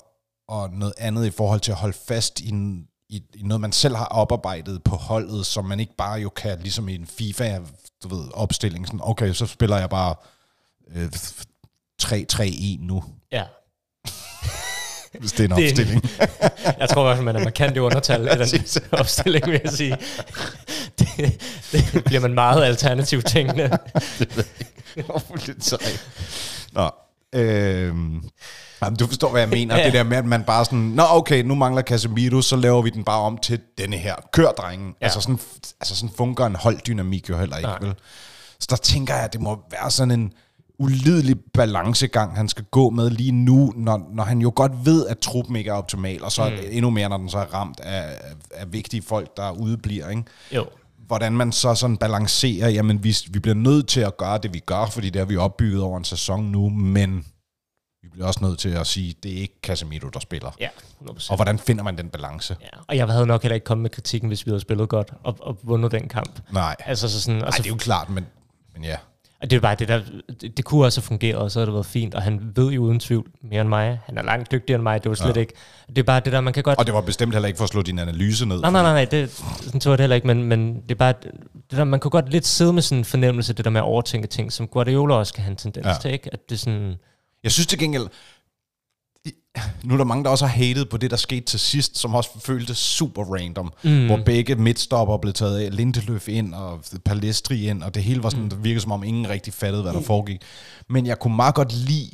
og noget andet i forhold til at holde fast i, en, i, i noget, man selv har oparbejdet på holdet, som man ikke bare jo kan, ligesom i en FIFA, du ved, opstilling, sådan, okay, så spiller jeg bare øh, 3-3-1 nu, Ja. Hvis det er en Det er opstilling. Jeg tror i hvert fald, man er markant i undertal i den opstilling, vil jeg sige. Det, det bliver man meget alternativt tænkende. lidt sej. Nå, øhm, jamen, du forstår, hvad jeg mener. Ja. Det der med, at man bare sådan, nå okay, nu mangler Casemiro, så laver vi den bare om til denne her. Kør, drengen. Ja. Altså, sådan, altså sådan fungerer en holddynamik jo heller ikke, Nej. vel? Så der tænker jeg, at det må være sådan en ulidelig balancegang, han skal gå med lige nu, når, når han jo godt ved, at truppen ikke er optimal, og så mm. endnu mere, når den så er ramt af, af, vigtige folk, der udebliver, ikke? Jo. hvordan man så sådan balancerer, jamen vi, vi bliver nødt til at gøre det, vi gør, fordi det har vi opbygget over en sæson nu, men vi bliver også nødt til at sige, det er ikke Casemiro, der spiller. Ja, 100%. Og hvordan finder man den balance? Ja, og jeg havde nok heller ikke kommet med kritikken, hvis vi havde spillet godt og, og vundet den kamp. Nej, Altså så sådan, og, Ej, det er jo klart, men, men ja. Og det er bare det der, det, det kunne også have fungeret, og så havde det været fint, og han ved jo uden tvivl mere end mig. Han er langt dygtigere end mig, det var slet Ja. ikke. Det er bare det der, man kan godt... Og det var bestemt heller ikke for at slå din analyse ned. Nej, nej, nej, nej, det, sådan tror jeg det heller ikke, men, men det er bare, det der, man kunne godt lidt sidde med sådan en fornemmelse, det der med at overtænke ting, som Guardiola også kan have en tendens Ja. til, ikke? At det er sådan, Jeg synes til gengæld, nu er der mange, der også har hated på det, der skete til sidst, som også føltes super random, mm. hvor begge midtstopper blev taget af, Lindeløf ind og Palestri ind, og det hele var sådan, mm. det virkede som om ingen rigtig fattede, hvad der foregik. Men jeg kunne meget godt lide,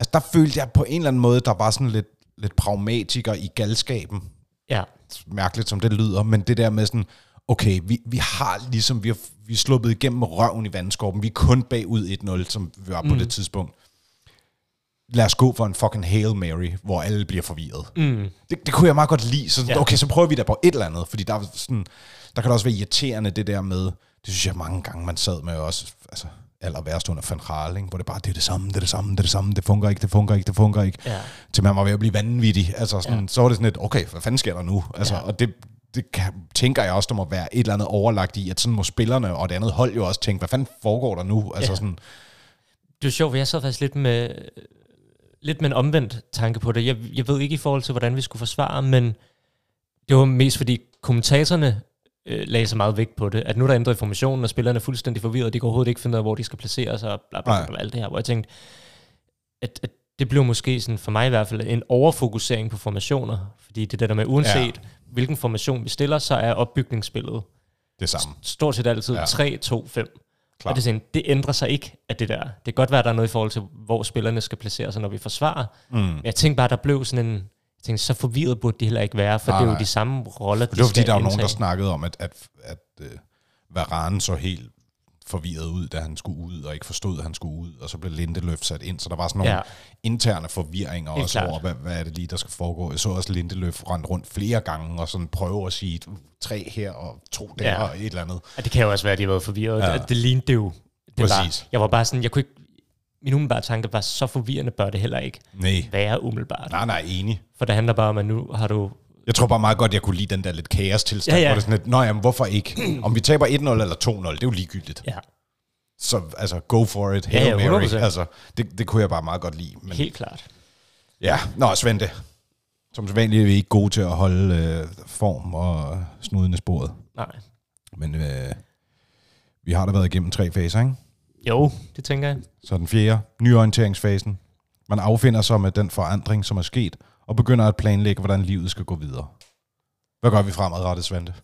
altså der følte jeg på en eller anden måde, der var sådan lidt, lidt pragmatiker i galskaben, ja, mærkeligt som det lyder, men det der med sådan, okay, vi, vi har ligesom, vi har, vi er sluppet igennem røven i vandskorben, vi er kun bagud 1-0, som vi var på mm. det tidspunkt. Lad os gå for en fucking Hail Mary, hvor alle bliver forvirret. Mm. Det, det kunne jeg meget godt lide. Så, Ja. okay, så prøver vi da på et eller andet, fordi der, er sådan, der kan da også være irriterende det der med, det synes jeg mange gange, man sad med også, altså aller værst under Van Gaal, ikke? hvor det bare, det er det samme, det er det samme, det er det samme, det fungerer ikke, det fungerer ikke, det fungerer ikke. Ja. Til man var ved at blive vanvittig. Altså sådan, ja. Så var det sådan lidt, okay, hvad fanden sker der nu? Altså. Ja. Og det, det kan, tænker jeg også, der må være et eller andet overlagt i, at sådan må spillerne og det andet hold jo også tænke, hvad fanden foregår der nu? Altså Ja. sådan, det er sjovt, for jeg sad faktisk lidt med, lidt med en omvendt tanke på det. Jeg, jeg ved ikke i forhold til, hvordan vi skulle forsvare, men det var mest fordi kommentatorerne øh, lagde så meget vægt på det, at nu der ændret informationen, og spillerne er fuldstændig forvirret, og de kan overhovedet ikke finde ud af, hvor de skal placere sig, og bla bla, bla, bla alt det her, hvor jeg tænkte, at, at det blev måske sådan, for mig i hvert fald, en overfokusering på formationer, fordi det der, der med, uanset ja. hvilken formation vi stiller, så er opbygningsspillet det samme. stort set altid ja. 3-2-5. Klar. Og det, sådan, det ændrer sig ikke af det der. Det kan godt være, at der er noget i forhold til, hvor spillerne skal placere sig, når vi forsvarer. Mm. Men jeg tænkte bare, der blev sådan en... Tænkte, så forvirret burde de heller ikke være, for Nej, det er jo nej. de samme roller, de Det var fordi, der var nogen, der snakkede om, at, at, at uh, Varane så helt forvirret ud, da han skulle ud, og ikke forstod, at han skulle ud, og så blev Lindeløf sat ind, så der var sådan nogle ja. Ja. interne forvirringer Helt også klart. over, hvad, hvad er det lige, der skal foregå. Jeg så også Lindeløf rende rundt flere gange, og sådan prøve at sige tre her, og to der, Ja. og et eller andet. Og det kan jo også være, at de været forvirret. Ja. Ja. Det, det lignede det jo. Det Præcis. Var, jeg var bare sådan, jeg kunne ikke... Min umiddelbare tanke var, så forvirrende bør det heller ikke Nej, være umiddelbart. nej, nej, enig. For det handler bare om, at nu har du... Jeg tror bare meget godt, jeg kunne lide den der lidt kaos tilstand, ja, Ja, ja. ja. hvor det er sådan lidt, nå jamen, hvorfor ikke? Om vi taber 1-0 eller 2-0, det er jo ligegyldigt. Ja, Så altså, go for it, Ja, Hail ja, Mary. 100%. Altså, det, det kunne jeg bare meget godt lide. Men, helt klart. Ja, nå Svente. Som sædvanligt er vi ikke gode til at holde øh, form og snuden i sporet. Nej. Men øh, vi har da været igennem tre faser, ikke? Jo, det tænker jeg. Så den fjerde, nyorienteringsfasen. Man affinder sig med den forandring, som er sket, og begynder at planlægge, hvordan livet skal gå videre. Hvad gør vi fremadrettet, Svente?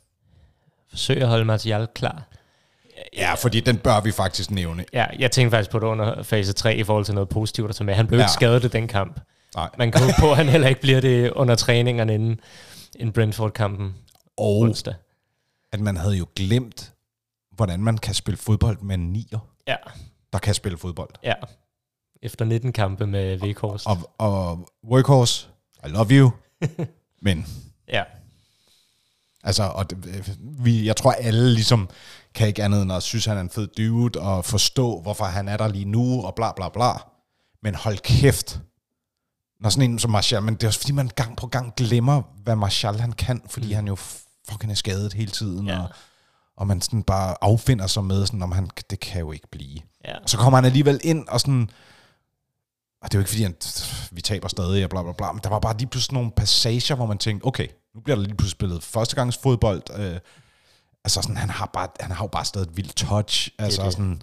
Forsøg at holde Martial klar. Ja, fordi den bør vi faktisk nævne. Ja, jeg tænkte faktisk på det under fase 3 i forhold til noget positivt at tage med. Han blev Ja. ikke skadet i den kamp. Nej. Man kan på, at han heller ikke bliver det under træningerne inden, inden Brentford-kampen Og onsdag. at man havde jo glemt, hvordan man kan spille fodbold med en nier, Ja, der kan spille fodbold. ja. Efter 19 kampe med Vekhorst. Og, og Workhorse, I love you, men Ja. Altså, og det, øh, vi, jeg tror, alle ligesom kan ikke andet end at synes, han er en fed dude, og forstå, hvorfor han er der lige nu, og bla bla bla. Men hold kæft, når sådan en som Martial, men det er også fordi, man gang på gang glemmer, hvad Martial han kan, fordi mm. han jo fucking er skadet hele tiden, Ja. og, og man sådan bare affinder sig med, sådan, om han, det kan jo ikke blive. Ja. Og så kommer han alligevel ind, og sådan, og det er jo ikke fordi, han, vi taber stadig, og bla bla bla, men der var bare lige pludselig nogle passager, hvor man tænkte, okay, nu bliver der lige pludselig spillet førstegangs fodbold, øh, altså sådan, han har, bare, han har jo bare stadig et vildt touch, altså det. sådan,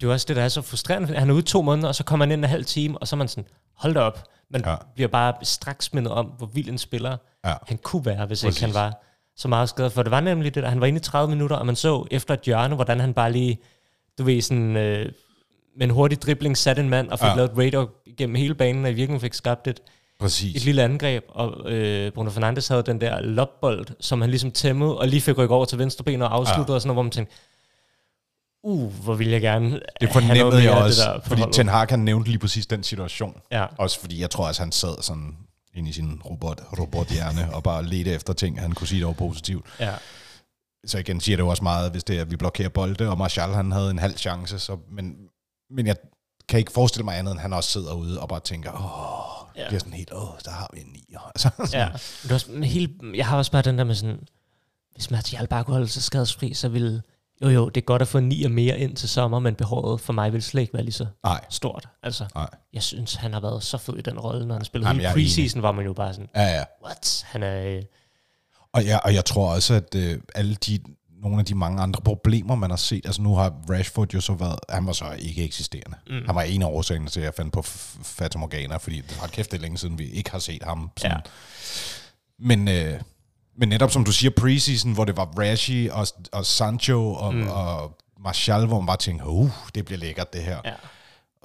Det er også det, der er så frustrerende. Han er ude to måneder, og så kommer han ind en halv time, og så er man sådan, hold da op. Man Ja. ja. bliver bare straks mindet om, hvor vild en spiller Ja. han kunne være, hvis Præcis. ikke han var så meget skadet. For det var nemlig det der, han var inde i 30 minutter, og man så efter et hjørne, hvordan han bare lige, du ved, sådan, øh, med en hurtig dribling satte en mand, og fik Ja. lavet et radar gennem hele banen, og i virkeligheden fik skabt et, præcis. et lille angreb, og øh, Bruno Fernandes havde den der lopbold, som han ligesom tæmmede, og lige fik rykket over til venstre ben og afsluttede, Ja. og sådan noget, hvor man tænkte, uh, hvor ville jeg gerne Det fornemmede jeg også, det der fordi. Ten Hag han nævnte lige præcis den situation. Ja. Også fordi jeg tror, at han sad sådan ind i sin robot, robothjerne og bare ledte efter ting, han kunne sige, der var positivt. Ja. Så igen siger det jo også meget, hvis det er, at vi blokerer bolde, og Martial han havde en halv chance, så, men, men jeg kan ikke forestille mig andet, end han også sidder ude og bare tænker, åh, ja. Bliver sådan helt, åh, der har vi en nier. Altså, Ja. Er også, men hele, jeg har også bare den der med sådan, hvis Martial bare kunne holde sig skadesfri, så ville, jo jo, det er godt at få ni og mere ind til sommer, men behovet for mig vil slet ikke være lige så Nej, stort. Altså, nej. jeg synes, han har været så fed i den rolle, når han spillede Jamen, hele jeg er preseason, var man jo bare sådan, Ja, ja. what? Han er, øh, Og, ja, og jeg tror også, at øh, alle de, nogle af de mange andre problemer, man har set, altså nu har Rashford jo så været, han var så ikke eksisterende. Mm. Han var en af årsagerne til, at jeg fandt på Fata Morgana, fordi det har kæft det længe siden, vi ikke har set ham. Sådan. Ja. Men, øh, men netop som du siger, preseason, hvor det var Rashi og, og Sancho og, mm. og Martial, hvor man bare tænkte, uh, det bliver lækkert det her. ja.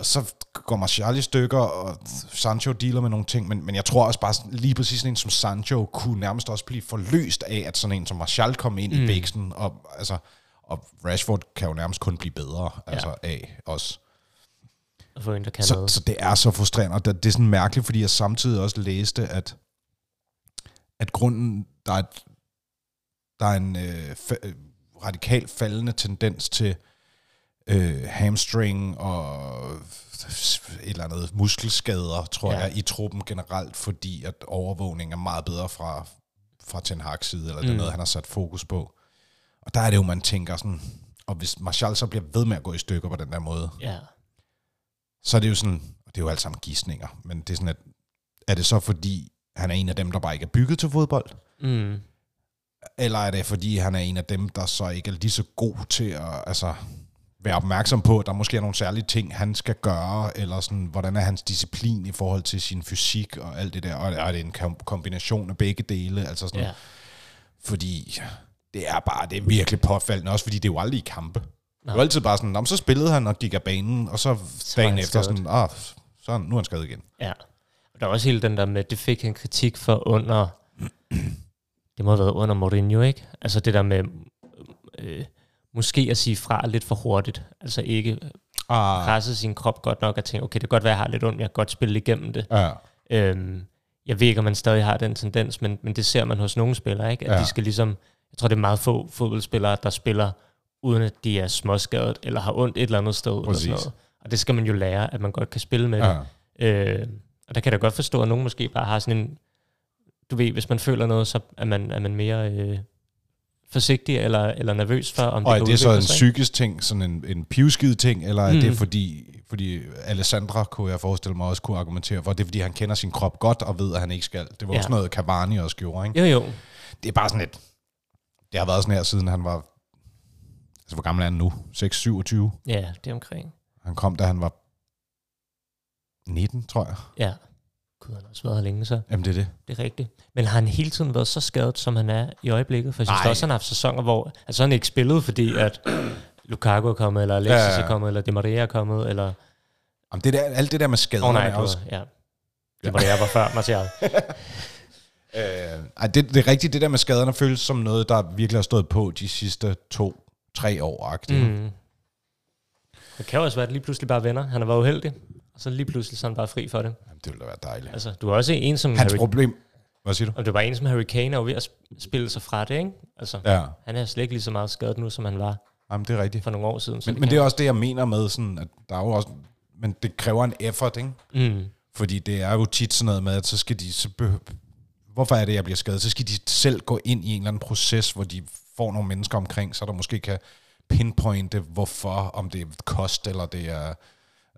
Og så går Martial i stykker, og Sancho dealer med nogle ting, men, men jeg tror også bare, lige præcis sådan en som Sancho kunne nærmest også blive forløst af, at sådan en som Martial kom ind mm. i bæksen, og, altså, og Rashford kan jo nærmest kun blive bedre ja. altså, af os. Få en, der kan Så, noget. så det er så frustrerende, og det, det er sådan mærkeligt, fordi jeg samtidig også læste, at, at grunden, der er, et, der er en øh, fa- øh, radikalt faldende tendens til øh, hamstring og et eller andet muskelskader, tror ja. Jeg, i truppen generelt, fordi at overvågning er meget bedre fra, fra Ten Hag's side, eller det er Mm. noget, han har sat fokus på. Og der er det jo, man tænker sådan, og hvis Martial så bliver ved med at gå i stykker på den der måde, Ja. så er det jo sådan, det er jo alt sammen gissninger, men det er sådan, at er det så fordi, han er en af dem, der bare ikke er bygget til fodbold? Mm. Eller er det fordi, han er en af dem, der så ikke er lige så god til at altså, være opmærksom på, at der måske er nogle særlige ting, han skal gøre, eller sådan, hvordan er hans disciplin i forhold til sin fysik og alt det der, og er det en kom- kombination af begge dele, altså sådan, Ja. fordi det er bare, det er virkelig påfaldende, også fordi det er jo aldrig i kampe. Det er jo altid bare sådan, "Nå, men så spillede han og gik af banen, og så var dagen efter sådan, ah, så han- nu er han skadet igen. Ja. Og der er også hele den der med, det fik han kritik for under, det må have været under Mourinho, ikke? Altså det der med, øh, måske at sige fra lidt for hurtigt. Altså ikke Ah, presse sin krop godt nok og tænke, okay, det kan godt være, jeg har lidt ondt, jeg kan godt spille igennem det. ja. Øhm, jeg ved ikke, om man stadig har den tendens, men, men det ser man hos nogle spillere, ikke? At Ja. de skal ligesom, jeg tror, det er meget få fodboldspillere, der spiller, uden at de er småskadet, eller har ondt et eller andet sted. Eller sådan noget. Og det skal man jo lære, at man godt kan spille med det. ja. Øh, og der kan jeg da godt forstå, at nogen måske bare har sådan en... Du ved, hvis man føler noget, så er man, er man mere øh, forsigtig eller, eller nervøs for, om Og er det så en sig, psykisk ting, sådan en, en pivskid ting, eller er mm. det fordi, fordi Alessandra, kunne jeg forestille mig, også kunne argumentere for, det er fordi, han kender sin krop godt og ved, at han ikke skal. Det var. Ja. også noget, Cavani også gjorde, ikke? Jo, jo. Det er bare sådan et... Det har været sådan her, siden han var... Altså, hvor gammel er han nu? 6-27? Ja, det er omkring. Han kom, da han var 19, tror jeg. Ja. Gud, han har også været her længe, så Jamen, det er det. det er rigtigt. Men har han hele tiden været så skadet, som han er i øjeblikket? For jeg synes Nej. også, han har haft sæsoner, hvor altså, han ikke spillet, fordi at Lukaku er kommet, eller Alexis Ja, ja, er kommet, eller Di Maria er kommet, eller... Jamen, det der, alt det der med Åh skaderne oh, nej, er også... ja. Di Maria var før Martial. Øh, ej, det, det er rigtigt, det der med skaderne føles som noget, der virkelig har stået på de sidste to, tre år. Mm. Det kan også være, at det lige pludselig bare vender. Han har været uheldig, så lige pludselig så er han bare fri for det. Jamen, det ville da være dejligt. Altså, du er også en som Hans Harry... problem, Hvad siger du? Og det var en som Harry Kane er jo ved at sp- spille sig fra det, ikke? Altså, Ja, han er slet ikke lige så meget skadet nu, som han var Jamen, det er rigtigt. for nogle år siden. Men, men det er også det, jeg mener med, sådan, at der er jo også... Men det kræver en effort, ikke? Mm. Fordi det er jo tit sådan noget med, at så skal de... Så behø- Hvorfor er det, jeg bliver skadet? Så skal de selv gå ind i en eller anden proces, hvor de får nogle mennesker omkring, så der måske kan pinpointe, hvorfor, om det er kost, eller det er...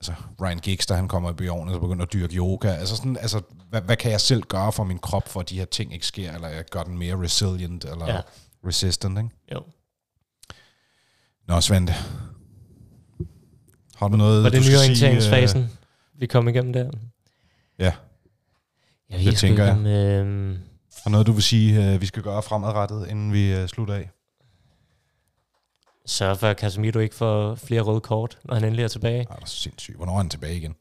Altså, Ryan Giggs, der han kommer i årene, og begynder at dyrke yoga. Altså, sådan, altså hvad, hvad, kan jeg selv gøre for min krop, for at de her ting ikke sker, eller jeg gør den mere resilient, eller ja. Resistant, ikke? Jo. Nå, Svante. Har du noget, Var det du skal sige, nyorienteringsfasen, øh, vi kom igennem der? Ja. Jeg sgu tænker jeg. øh, Har noget, du vil sige, øh, vi skal gøre fremadrettet, inden vi øh, slutter af? Sørge for, at Casemiro ikke får flere røde kort, når han endelig er tilbage. Nej, det er sindssygt. Hvornår er han tilbage igen?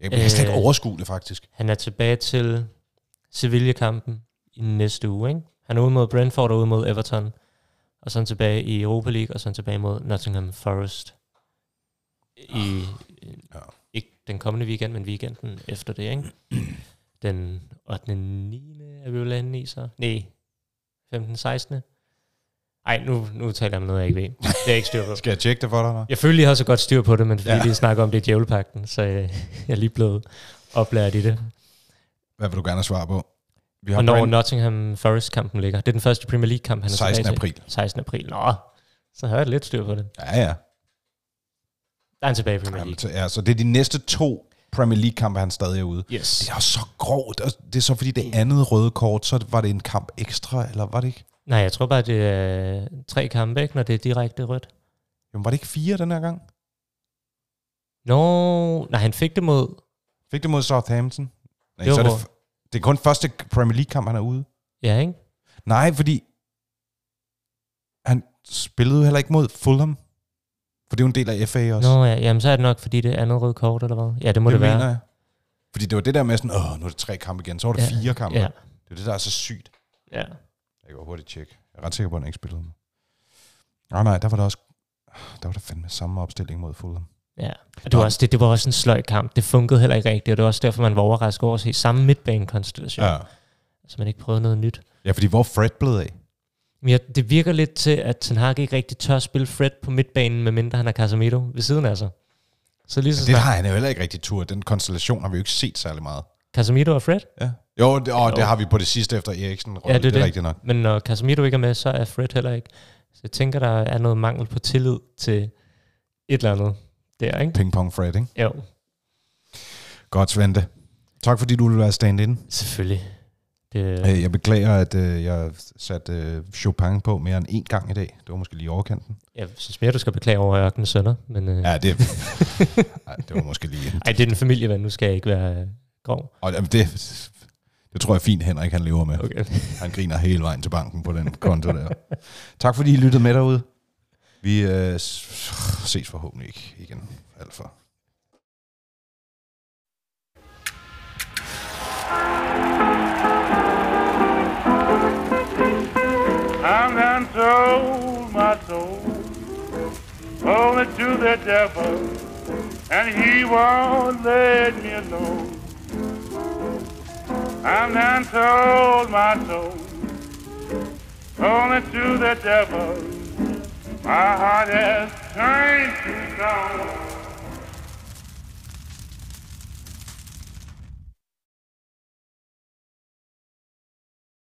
Jeg kan slet ikke Øh. overskue det, faktisk. Han er tilbage til Sevilla-kampen i næste uge. Ikke? Han er ude mod Brentford og ude mod Everton. Og så tilbage i Europa League, og så tilbage mod Nottingham Forest. I, Ja. ikke den kommende weekend, men weekenden efter det. Ikke? Den 8. 9. er vi jo landet i så. Nej, 15. 16. Ej, nu, nu taler jeg om noget, jeg ikke ved. Det er ikke styr på. Skal jeg tjekke det for dig? Eller? Jeg føler, jeg har så godt styr på det, men fordi Ja. vi snakker om det i djævlepakten, så øh, jeg er lige blevet oplært i det. Hvad vil du gerne have svar på? Vi har Og når Brent- Nottingham Forest-kampen ligger. Det er den første Premier League-kamp, han er 16. tilbage april. til. 16. april. Nå, så har jeg lidt styr på det. Ja, ja. Der er han tilbage i Premier Jamen, League. så- ja. Så det er de næste to Premier League-kampe, han stadig er ude. Yes. Det er så grovt. Det er så fordi det andet røde kort, så var det en kamp ekstra, eller var det ikke? Nej, jeg tror bare, det er tre kampe, ikke, når det er direkte rødt. Jamen, var det ikke fire den her gang? Nå, nej, han fik det mod... Fik det mod Southampton? Nej, Det var så er det, det er kun første Premier League-kamp, han er ude. Ja, ikke? Nej, fordi han spillede heller ikke mod Fulham. For det er jo en del af FA også. Nå, ja, jamen så er det nok, fordi det er andet rødt kort, eller hvad? Ja, det må det, det være. mener jeg. Fordi det var det der med sådan, åh, nu er det tre kampe igen. Så var det Ja, fire kampe. Ja, Det er det, der er så sygt. ja. Jeg kan hurtigt tjekke. Jeg er ret sikker på, at han ikke spillede med. Nej, nej, der var der også... Der var der fandme samme opstilling mod Fulham. Ja, og det var, også, det, det var også en sløj kamp. Det funkede heller ikke rigtigt, og det var også derfor, man var overrasket over at se samme midtbanekonstellation. Ja. Så man ikke prøvede noget nyt. Ja, fordi hvor Fred blevet af? Ja, det virker lidt til, at Ten Hag ikke rigtig tør at spille Fred på midtbanen, medmindre han har Casemiro ved siden af sig. Så lige så Men det snart har han jo heller ikke rigtig tur. Den konstellation har vi jo ikke set særlig meget. Casemiro og Fred, Ja. Jo, det, Jo. det har vi på det sidste efter Eriksen. Ja, det er det er det. rigtigt nok. men når Casemiro ikke er med, så er Fred heller ikke. Så jeg tænker, der er noget mangel på tillid til et eller andet der, ikke? Ping-pong Fred, ikke? Jo, Godt, Svante. Tak fordi du ville være stand-in. selvfølgelig. Det, Øh, Jeg beklager, at øh, jeg satte øh, Chopin på mere end én gang i dag. Det var måske lige overkanten. jeg synes mere, du skal beklage over ørkenens sønner, men øh, Ja, det, Ej, det var måske lige... ej, det er en familieven, nu skal jeg ikke være øh, grov. Og jamen, det, det tror jeg fint, Henrik han lever med. Okay. Han griner hele vejen til banken på den konto der. Tak fordi I lyttede med derude. Vi øh, ses forhåbentlig ikke igen. Alt for. I'm done sold my soul only to the devil, and he won't let me alone. I'm done sold my soul only to the devil. My heart has turned to stone.